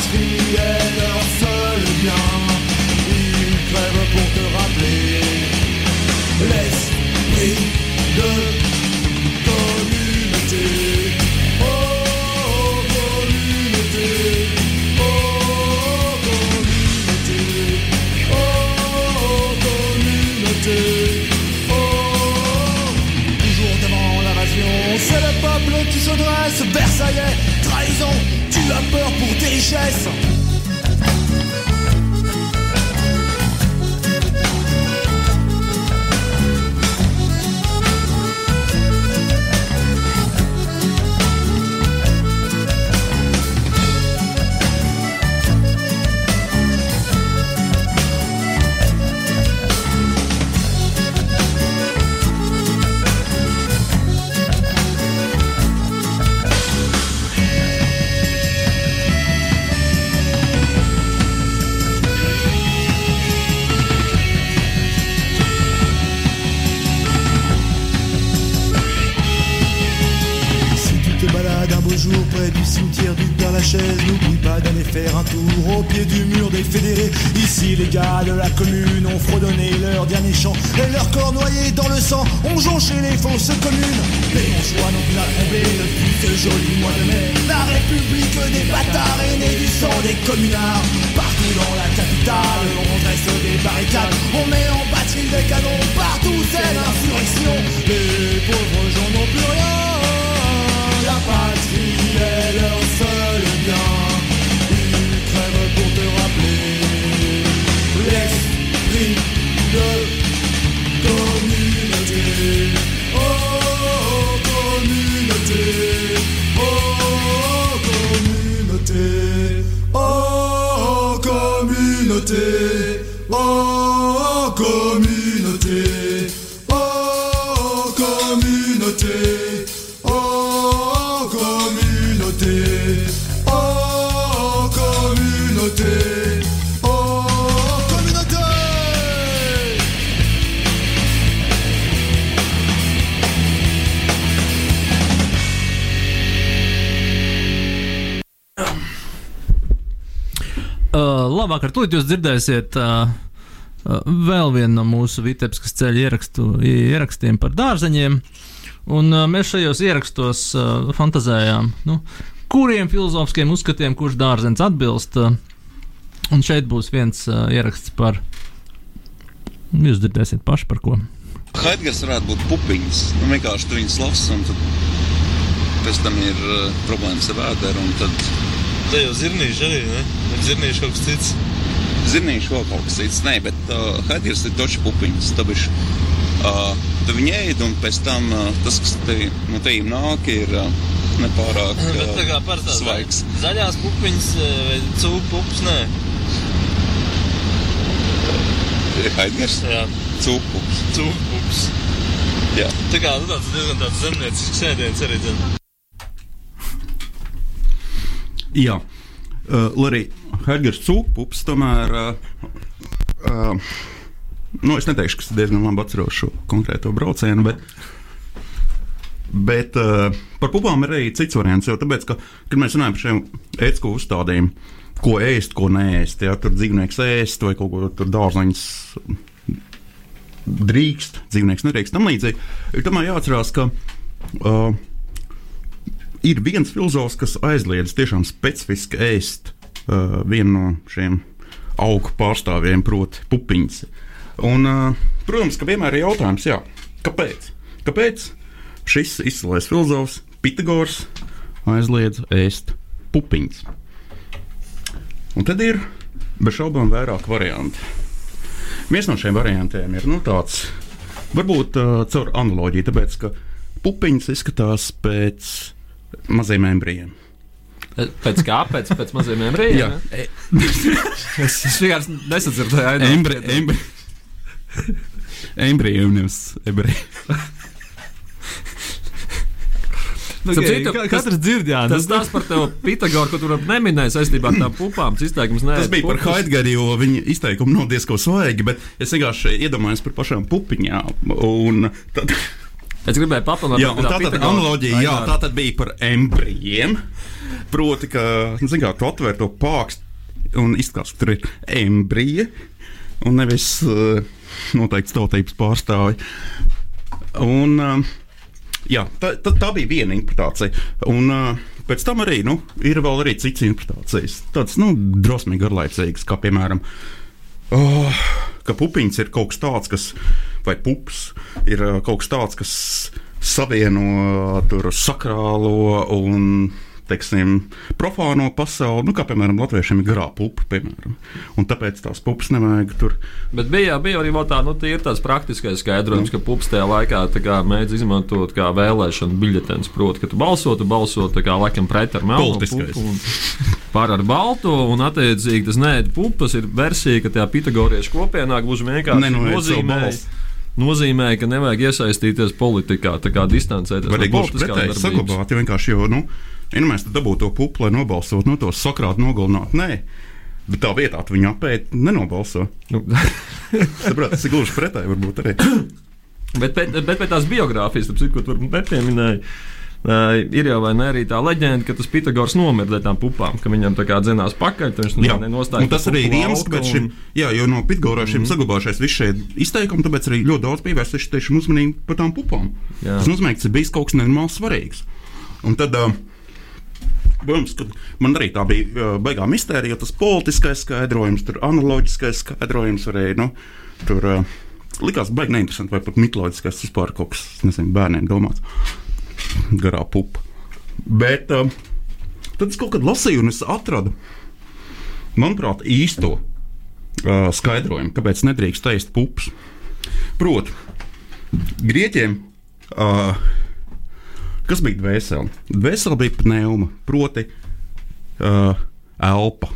patrie est leur seul bien. Ils crèvent pour te rappeler l'esprit de en communauté. Uh, labāk ar to jūs dzirdēsiet uh, vēl vienu no mūsu Vitebiskas ceļa ierakstu, ierakstiem par dārzeņiem. Un uh, mēs šajos ierakstos uh, fantazējām, nu, kuriem filozofiskiem uzskatiem kurš dārzens atbilst. Uh, un šeit būs viens uh, ieraksts par Jūs dzirdēsiet paši par ko. Haidgars varētu būt pupiņas. Nu, vienkārši tu viņus lasi, un tad pēc tam ir uh, problēmas ar vēderu. Tad... Tā jau zirnīši arī, ne? Zirnīši kaut kas cits. Zirnīši vēl kaut kas cits, nē, bet uh, Haidgars ir toči pupiņas. Tāpēc uh, tu viņu ēd, un pēc tam uh, tas, kas te, no tejiem nāk, ir uh, nepārāk Bet tā kā parastās svaigs. Zaļās pupiņas vai cūku pupas, nē. Haidgars? Jā. Cūpups. Cūku pupas. Jā. Tā kā nu, tāds diezgan tāds zemniecisks ēdiens arī dzen. Jā, uh, arī Hedgars Cūkups, tomēr. Uh, uh, nu, es neteikšu, ka es diezgan labi atceros šo konkrēto braucienu, bet, bet uh, par pupām ir arī cits variants. Jo tāpēc, ka, kad mēs runājam par šiem ētisku uzstādījumiem, ko ēst, ko neēst, ja tur dzīvnieks ēst vai kaut ko tur dārzaņas drīkst, dzīvnieks nedrīkst. Tam līdzīgi ir tomēr jāatcerās, ka uh, ir viens filozofs, kas aizliedz tiešām specifiski ēst uh, vienu no šiem augu pārstāvjiem, proti, pupiņas. Un, uh, protams, ka vienmēr ir jautājums, jā, kāpēc? Kāpēc šis izcilais filozofs Pitagors aizliedz ēst pupiņas? Un tad ir bez šaubām vairāk variantu. Viens no šiem variantiem ir nu, tāds, varbūt uh, caur analoģiju, tāpēc ka pupiņas izskatās pēc maziem embrijiem. Pēc kā? Pēc, pēc maziem embrijiem? Jā. ja? es, es vienkārši nesadzirdēju. Embri, embri, embrijiem nevis ebreji. Nu, okay, citu, ka- katrs dzird, jā, Tas nu- tās par tevi Pitagoru, ko tur neminēja saistībā ar tām pupām. Tas izteikums nē. Tas bija par Haidgari, jo viņa izteikumi nav diezgan svaigi, bet es vienkārši iedomājos par pašām pupiņām. Un tad, Es gribēju papildināt, jā, tā tad analoģija, jā, tā tad bija par embrijiem. Proti, ka, nu, zin kā, tu atver to pākstu un izskatās, ka tur ir embrija un nevis uh, noteikts tautības pārstāvji. Un, uh, jā, tā, tā, tā bija viena interpretācija. Un, uh, pēc tam arī nu, ir vēl arī citas interpretācijas. Tādas nu, drosmīgi garlaicīgas, kā piemēram, oh, ka pupiņas ir kaut kas tāds, kas, vai pups ir uh, kaut kas tāds, kas savieno uh, tur sakrālo un teiksim, profāno pasauli, nu, kā piemēram Latviešiem ir garā pupa, piemēram. Un tāpēc tās pupas nevajag tur. Bet bija, bija arī tā, nu, tie ir tāds praktiskais skaidrojums, ka pups tajā laikā tā kā mēdz izmantot kā vēlēšanu biļetens. Proti, ka tu balso, tu balso tā kā laikam pret ar melnu pupu par ar balto, un attiecīgi tas nē, pupas ir versija, ka tajā pitagoriešu kopienā gluži vienkārši Nenoiet savu nozīmē. ka nevajag iesaistīties politikā, tā kā distancēties no vienkārši jau, nu, ja nu mēs dabūtu to pupu, lai nobalsotu, no to sakrāt, nogalināt. Nē, bet tā vietā tu viņu apēt, nenobalso. Nu. Saprāt, tas ir gluži pretēji, varbūt arī. Bet, bet, bet pēc tās biogrāfijas, ko tur nepieminēja, uh, ir jau ne arī tā leģenda, ka tas Pitagors nomira dēļ tām pupām, ka viņam tā kā dzinās pakaļ, viņš Jā, nenostāja. tas arī ir iemesls, kāpēc šim, jā, jo no Pitagorā šim mm. saglabājušies visi šie izteikumi, tāpēc arī ļoti daudz pievērsuši tiešām uzmanību par tām pupām. Jā. Tas nozīmē, ka tas ir bijis kaut kas nenormāli svarīgs. Un tad, uh, Protams, ka man arī tā bija uh, baigā mistērija, jo tas politiskais skaidrojums, tur analoģiskais skaidrojums arī nu, tur uh, likās baigi neinteresanti, vai pat mitoloģiskais vispār kaut kas, nezinu, bērniem domāts. Garā pupa. Bet uh, tad es kaut kad lasīju, un es atradu, manuprāt, īsto uh, skaidrojumu, kāpēc nedrīkst ēst pupas. Proti, grieķiem. Uh, Kas bija dvēsele? Dvēsele bija pneuma, proti, uh, elpa.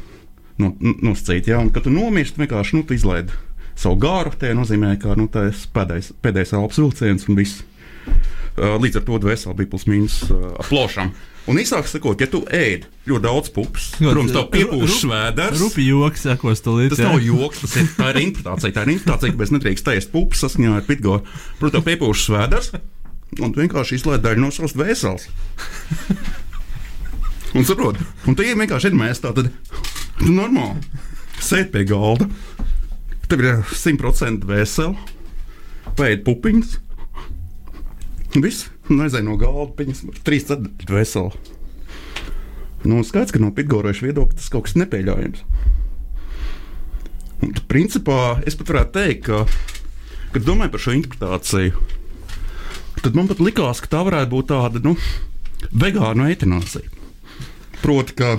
No, nosacīt, ja, un, kad tu nomirsti, vienkārši nu, tu izlaidi savu gāru. Tā nozīmē, ka nu, tas pēdējais, pēdējais elpas vilciens un viss. Uh, līdz ar to dvēsele bija plus mīnus uh, plošam. Un īsāk sakot, ja tu ēd ļoti daudz pupas, protams, tev piepūš svēders. Rupi joks, sakos, tu līdzi. Tas nav joks, tas ir, tā ir interpretācija. Tā ir interpretācija, ka mēs nedrīkst ēst pupas saskaņā ar Pitgoru. Protams, tev piepūš svēders. Un tu vienkārši izlaiž daļu no savas dvēseles. Un saproti, un tu vienkārši ir mēs tā, tad tu normāli sēdi pie galda. Tev ir 100% dvēsele, pēdi pupiņas. Viss, aizēj no galda, viņas trīs ceturti dvēseli. Nu, skaidrs, ka no pitgorēša viedokļa tas kaut kas nepieļaujams. Un, principā, es pat varētu teikt, ka kad domāju par šo interpretāciju, tad man pat likās, ka tā varētu būt tāda nu, vegānu eitanāzija. Proti, ka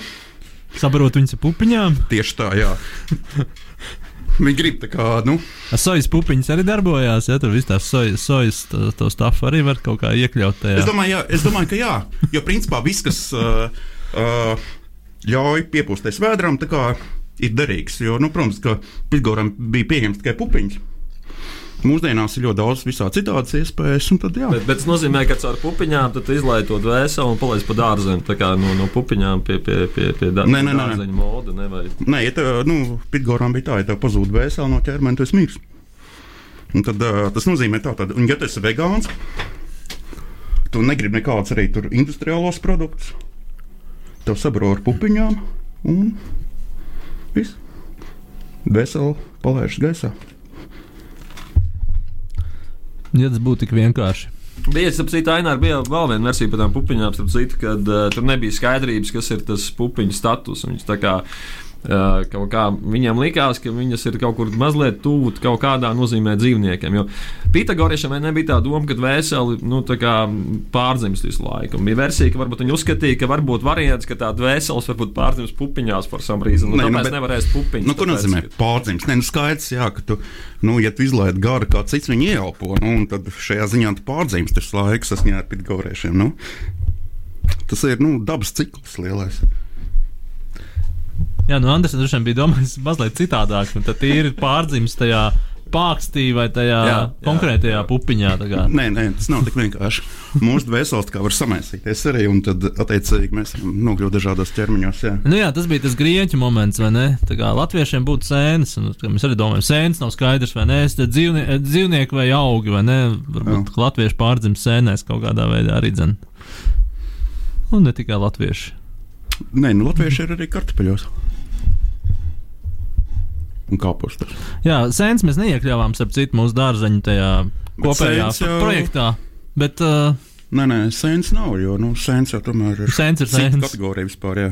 Sabarot viņas ar pupiņām. tieši tā, jā. Viņi grib tā kā, nu, Sojas pupiņas arī darbojās, ja tur viss tās sojas, sojas to, to stāstu arī var kaut kā iekļaut tajā. Es domāju, jā, es domāju, ka jā. Jo principā viss, kas uh, uh, ļauj piepūsties vēdram, tā kā ir derīgs. Jo, nu, protams, ka Pitgoram bija pieejams tikai pupiņas. Mūsdienās ir ļoti daudz visādi citādas iespējas, un tad jā. Bet, bet tas nozīmē, ka caur pupiņām izlaiž to dvēseli un palaid pa dārzeņu. Tā kā no, no pupiņām pie, pie, pie, pie da, Nē, nē, nē, nē. dārzeņa moda. Ne, vai... Nē, ja tev, nu, Pitgoram bija tā, ja tev pazūd vēseli no ķermeņa, tas mirs. Un tad, tas nozīmē, un, ja tu esi vegāns, tu negribi nekādus arī tur industriālos produktus. Tev sabro ar pupiņām un viss. Veseli palaižas gaisā. Ja tas būtu tik vienkārši. Bija, starp citu, Ainā bija vēl viena versija par tām pupiņām, citu, kad uh, tur nebija skaidrības, kas ir tas pupiņu status. Viņas tā kā kaut kā viņiem likās, ka viņas ir kaut kur mazliet tuvu kaut kādā nozīmē dzīvniekiem. Jo Pitagoriešiem nebija tā doma, ka vēseli nu, pārdzimst visu laiku. Bija versija, ka varbūt viņi uzskatīja, ka varbūt variants, ka tā vēseles varbūt pārdzimst pupiņās par some reason. Nu, Nē, nu, tāpēc bet- nevarēs pupiņas. Nu, ko nozīmē ka- pārdzimis? Nē, nu skaidrs, jā, ka tu, nu, ja tu izlaidi garu, kā cits viņu ieelpo, nu, un tad šajā ziņā tu pārdzimis tas laiks saskaņā ar pitgoriešiem. Nu. Tas ir nu, dabas cikls lielais. Jā, nu Andris droši vien bija domājis mazliet citādāk. un Tad ir pārdzimis tajā pākstī vai tajā jā, Jā, jā, jā, konkrētajā jā. pupiņā. Nē, nē, tas nav tik vienkārši. Mūsu dvēseles kā var samaisīties arī, un tad, attiecīgi, mēs nokļūt dažādos ķermeņos. Jā. Nu jā, tas bija tas grieķu moments, vai ne? Tā kā latviešiem būtu sēnes, un mēs arī domājam, sēnes nav skaidrs, vai ne? Tad dzīvnie, dzīvnieki vai augi, vai ne? Varbūt jā. latvieši pārdzims sēnēs kaut kādā veidā arī dzen. Un ne tikai latvieši. Nē, nu, latvieši ir arī kartupeļos. Un kāpustas. Jā, sēnes mēs neiekļāvām, starp citu, mūsu dārzeņu tajā kopējā jau- projektā. Bet, uh, Nē, nē, sēnes nav, jo nu, sēnes jau tomēr ir. Sēnes ir sēnes. kategorija vispār. Jā.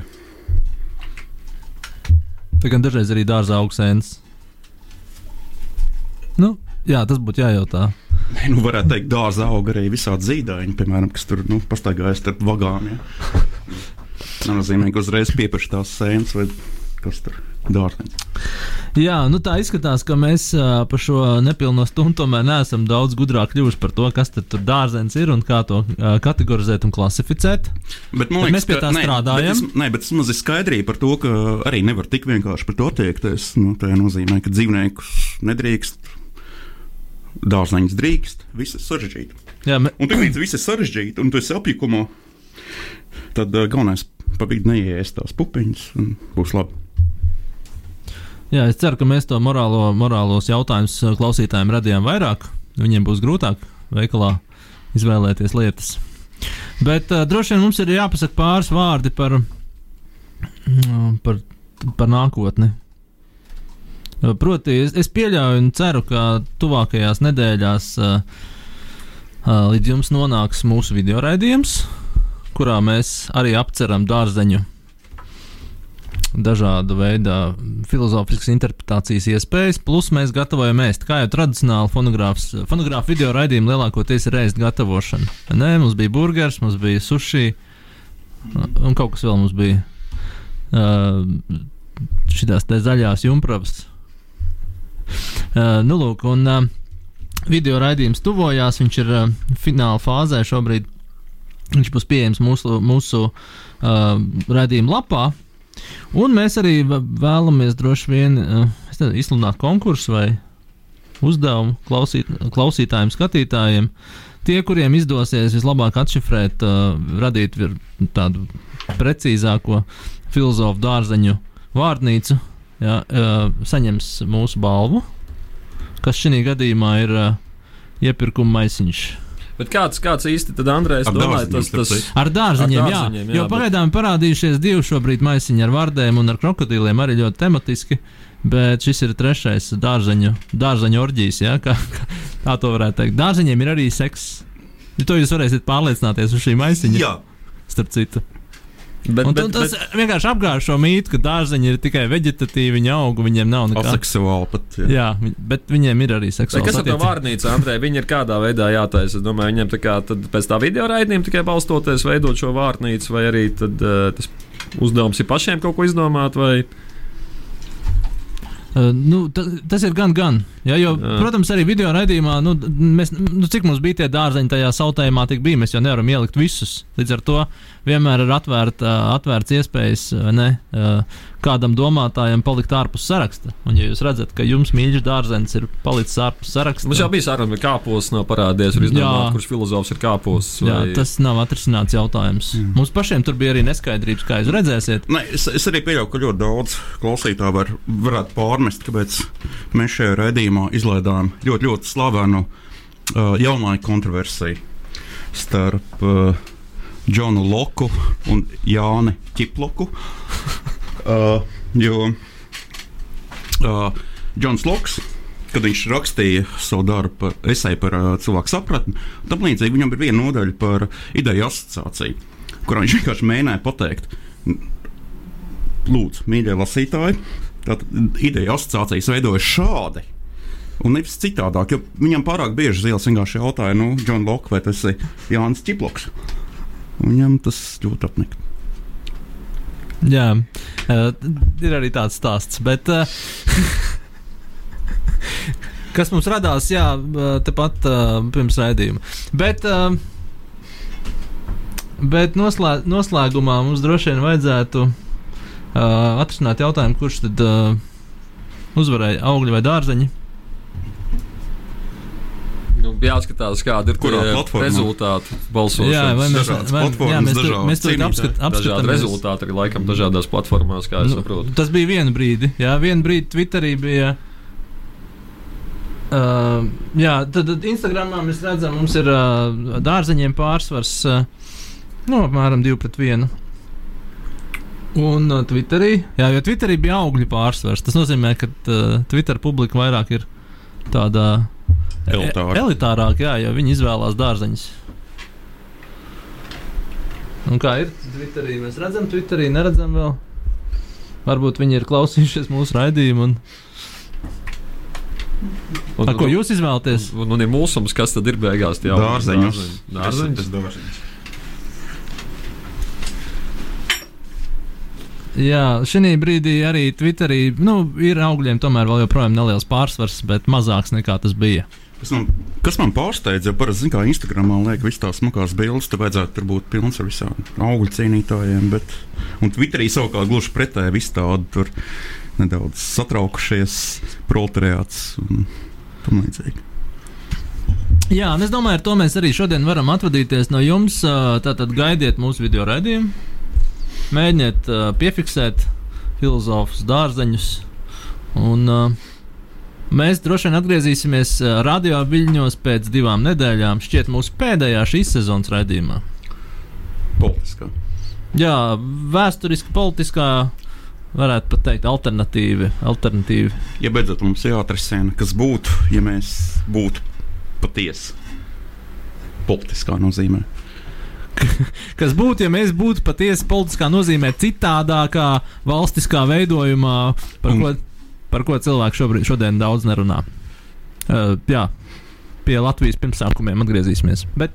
tā gan dažreiz arī dārza augstsēnes. Nu, jā, tas būtu jājautā. Nē, nu, varētu teikt, dārza aug arī visādi zīdaiņi, piemēram, kas tur nu, pastaigājas starp vagām. Ja. Tas nozīmē, ka uzreiz pieprasa tās sēnes vai kas tur dārzeņi. Jā, nu tā izskatās, ka mēs ā, pa šo nepilno stundu tomēr neesam daudz gudrāk kļuvuši par to, kas tad tur dārzenis ir un kā to kategorizēt un klasificēt. Bet, man Bet liekas, mēs pie tā ka- nē, strādājam. Bet, tas, nē, bet tas maz ir skaidrība par to, ka arī nevar tik vienkārši par to attiekties. Nu, tā nozīmē, ka dzīvniekus nedrīkst, dārzeņus drīkst, viss ir sarežģīti. Jā, me... Un tik līdz viss ir sarežģīti, un tu esi apjukumā, tad uh, galvenais pa vidu neiest tās pupiņas, un būs labi. Jā, es ceru, ka mēs to morālo, morālos jautājumus ā, klausītājiem radījām vairāk. Viņiem būs grūtāk veikalā izvēlēties lietas. Bet uh, droši vien mums ir jāpasaka pāris vārdi par, mm, par, par nākotni. Uh, Proti, es, es pieļauju un ceru, ka tuvākajās nedēļās uh, uh, līdz jums nonāks mūsu video raidījums, kurā mēs arī apceram dārzeņu dažādu veidu filozofiskas interpretācijas iespējas, plus mēs gatavojam ēst. Kā jau tradicionāli fonogrāfa video raidījumi lielākoties ir ēst gatavošana. Nē, mums bija burgers, mums bija sushi, un kaut kas vēl mums bija. Uh, šitās te zaļās jumpravas. Uh, nu, lūk, un uh, video raidījums tuvojās, viņš ir uh, fināla fāzē šobrīd. Viņš būs pieejams mūsu, mūsu uh, raidījuma lapā. Un mēs arī vēlamies droši vien es nezinu, izsludināt konkursu vai uzdevumu klausīt, klausītājiem, skatītājiem. Tie, kuriem izdosies vislabāk atšifrēt, uh, radīt tādu precīzāko filozofu dārzeņu vārnīcu, jā, uh, saņems mūsu balvu, kas šī gadījumā ir uh, iepirkuma maisiņš. Bet kāds, kāds īsti tad Andrēs Ar domāja, tas, tas. Ar dārzeņiem, Ar jā, dārzeņiem, jā. Jo jā, bet- pagaidām parādījušies divi šobrīd maisiņi ar vārdiem un ar krokodīliem arī ļoti tematiski. Bet šis ir trešais dārzeņu, dārzeņu orģijas, ja, kā, kā tā to varētu teikt. Dārzeņiem ir arī seks. Ja to jūs varēsiet pārliecināties uz šī maisiņa. Jā. Starp citu. Bet, Un bet, bet, tas bet, vienkārši apgāž šo mītu, ka dārzeņi ir tikai veģetatīvi, viņi aug, viņiem nav nekā. Aseksuāli pat. Jā. Jā, bet viņiem ir arī Bet seksuāls kas ar to vārnīcu, Andrej? Viņi ir kādā veidā jātaisa. Es domāju, viņiem tā kā tad pēc tā video raidījuma tikai balstoties veidot šo vārnīcu, vai arī tad, uh, tas uzdevums ir pašiem kaut ko izdomāt, vai Uh, nu, ta, tas ir gan, gan. Ja, jo, Jā. protams, arī video raidījumā, nu, mēs, nu, cik mums bija tie dārzeņi tajā sautējumā, tik bija. Mēs jau nevaram ielikt visus. Līdz ar to vienmēr ir atvērta, atvērts iespējas ne, uh, kādam domātājam palikt ārpus saraksta. Un, ja jūs redzat, ka jums mīļš dārzenis ir palicis ārpus saraksta, mums jau bija saruna, vai kāpos nav parādījies, izdomāt, Jā. kurš filozofs ir kāpos. jā, vai- tas nav atrisināts jautājums. Mm. Mums pašiem tur bija arī neskaidrības, kā jūs redzēsiet. Ne, es, es arī pieļauju, ka ļoti daudz klausītāju var, varētu pārmest, kāpēc mēs šajā raidījumā izlaidām ļoti, ļoti slavenu uh, jaunāju kontroversiju starp uh, Džonu Loku un Jāni Čiploku. Uh, jo uh, Džons Loks, kad viņš rakstīja savu darbu esēju par uh, cilvēku sapratni, tam līdzīgi viņam ir viena nodaļa par ideju asociāciju, kurā viņš vienkārši mēģināja pateikt, lūdzu, mīļie lasītāji, tātad ideja asociācijas veidojas šādi. Un nevis citādāk, jo viņam pārāk bieži zils vienkārši jautāja, nu, Džon Loks, vai tas ir Jānis Čiploks. Viņam tas ļoti apnika. Jā, uh, ir arī tāds stāsts. Bet, uh, kas mums radās, jā, tepat uh, pirms raidījuma. Bet, uh, bet noslē, noslēgumā mums droši vien vajadzētu uh, atrisināt jautājumu, kurš tad uh, uzvarēja augļi vai dārzeņi. Nu, jāskatās, kāda ir Kurā platformā? rezultāti balsošanas. Jā, vai mēs, dažādas vai, jā, platformas, mēs, tur, dažādi mēs tur apskat, apskatāmies. rezultāti arī laikam dažādās platformās, kā es Nu, saprotu. Tas bija vienu brīdi. Jā, vienu brīdi Twitterī bija. Uh, jā, tad, tad Instagramā mēs redzam, mums ir uh, dārzeņiem pārsvars uh, nu, apmēram 2 pret 1. Un uh, Twitterī, jā, jo Twitterī bija augļu pārsvars. Tas nozīmē, ka uh, Twitter publika vairāk ir tāda Elitāra. E elitārāka, jā, jo viņi izvēlās dārzeņus. Un kā ir Twitterī? Mēs redzam, Twitterī neredzam vēl. Varbūt viņi ir klausījušies mūsu raidījumu. Un... Un, Ar ko jūs izvēlaties? Un, un ir mūsums, kas tad ir beigās? tie augļi? Dārzeņus. Dārzeņus. Dārzeņus. Jā, šī brīdī arī Twitterī nu, ir augļiem tomēr vēl joprojām neliels pārsvars, bet mazāks nekā tas bija. Kas man, kas man pārsteidza, jau parasti, kā Instagramā liek visas tās smagās bildes, tad vajadzētu tur būt pilns ar visām augļu cīnītājiem. Bet, un Twitterī savukārt gluži pretēji viss tādi tur nedaudz satraukušies, proletariāts un tam līdzīgi. Jā, un es domāju, ar to mēs arī šodien varam atvadīties no jums. Tātad gaidiet mūsu video raidījumu, mēģiniet piefiksēt filozofus, dārzeņus. Un, ā, mēs droši vien atgriezīsimies ā, radio viļņos pēc divām nedēļām, šķiet, mūsu pēdējā šīs sezonas raidījumā. Politiskā. Jā, vēsturiski, politiskā, varētu pat teikt, alternatīvi. alternatīvi. Ja beidzot mums jāatrisina, kas būtu, ja mēs būtu patiesi politiskā nozīmē. Kas būtu, ja mēs būtu patiesi politiskā nozīmē citādākā valstiskā veidojumā, par, Un- ko, par ko cilvēki šobrīd, šodien daudz nerunā. Uh, jā, pie Latvijas pirmsākumiem atgriezīsimies. Bet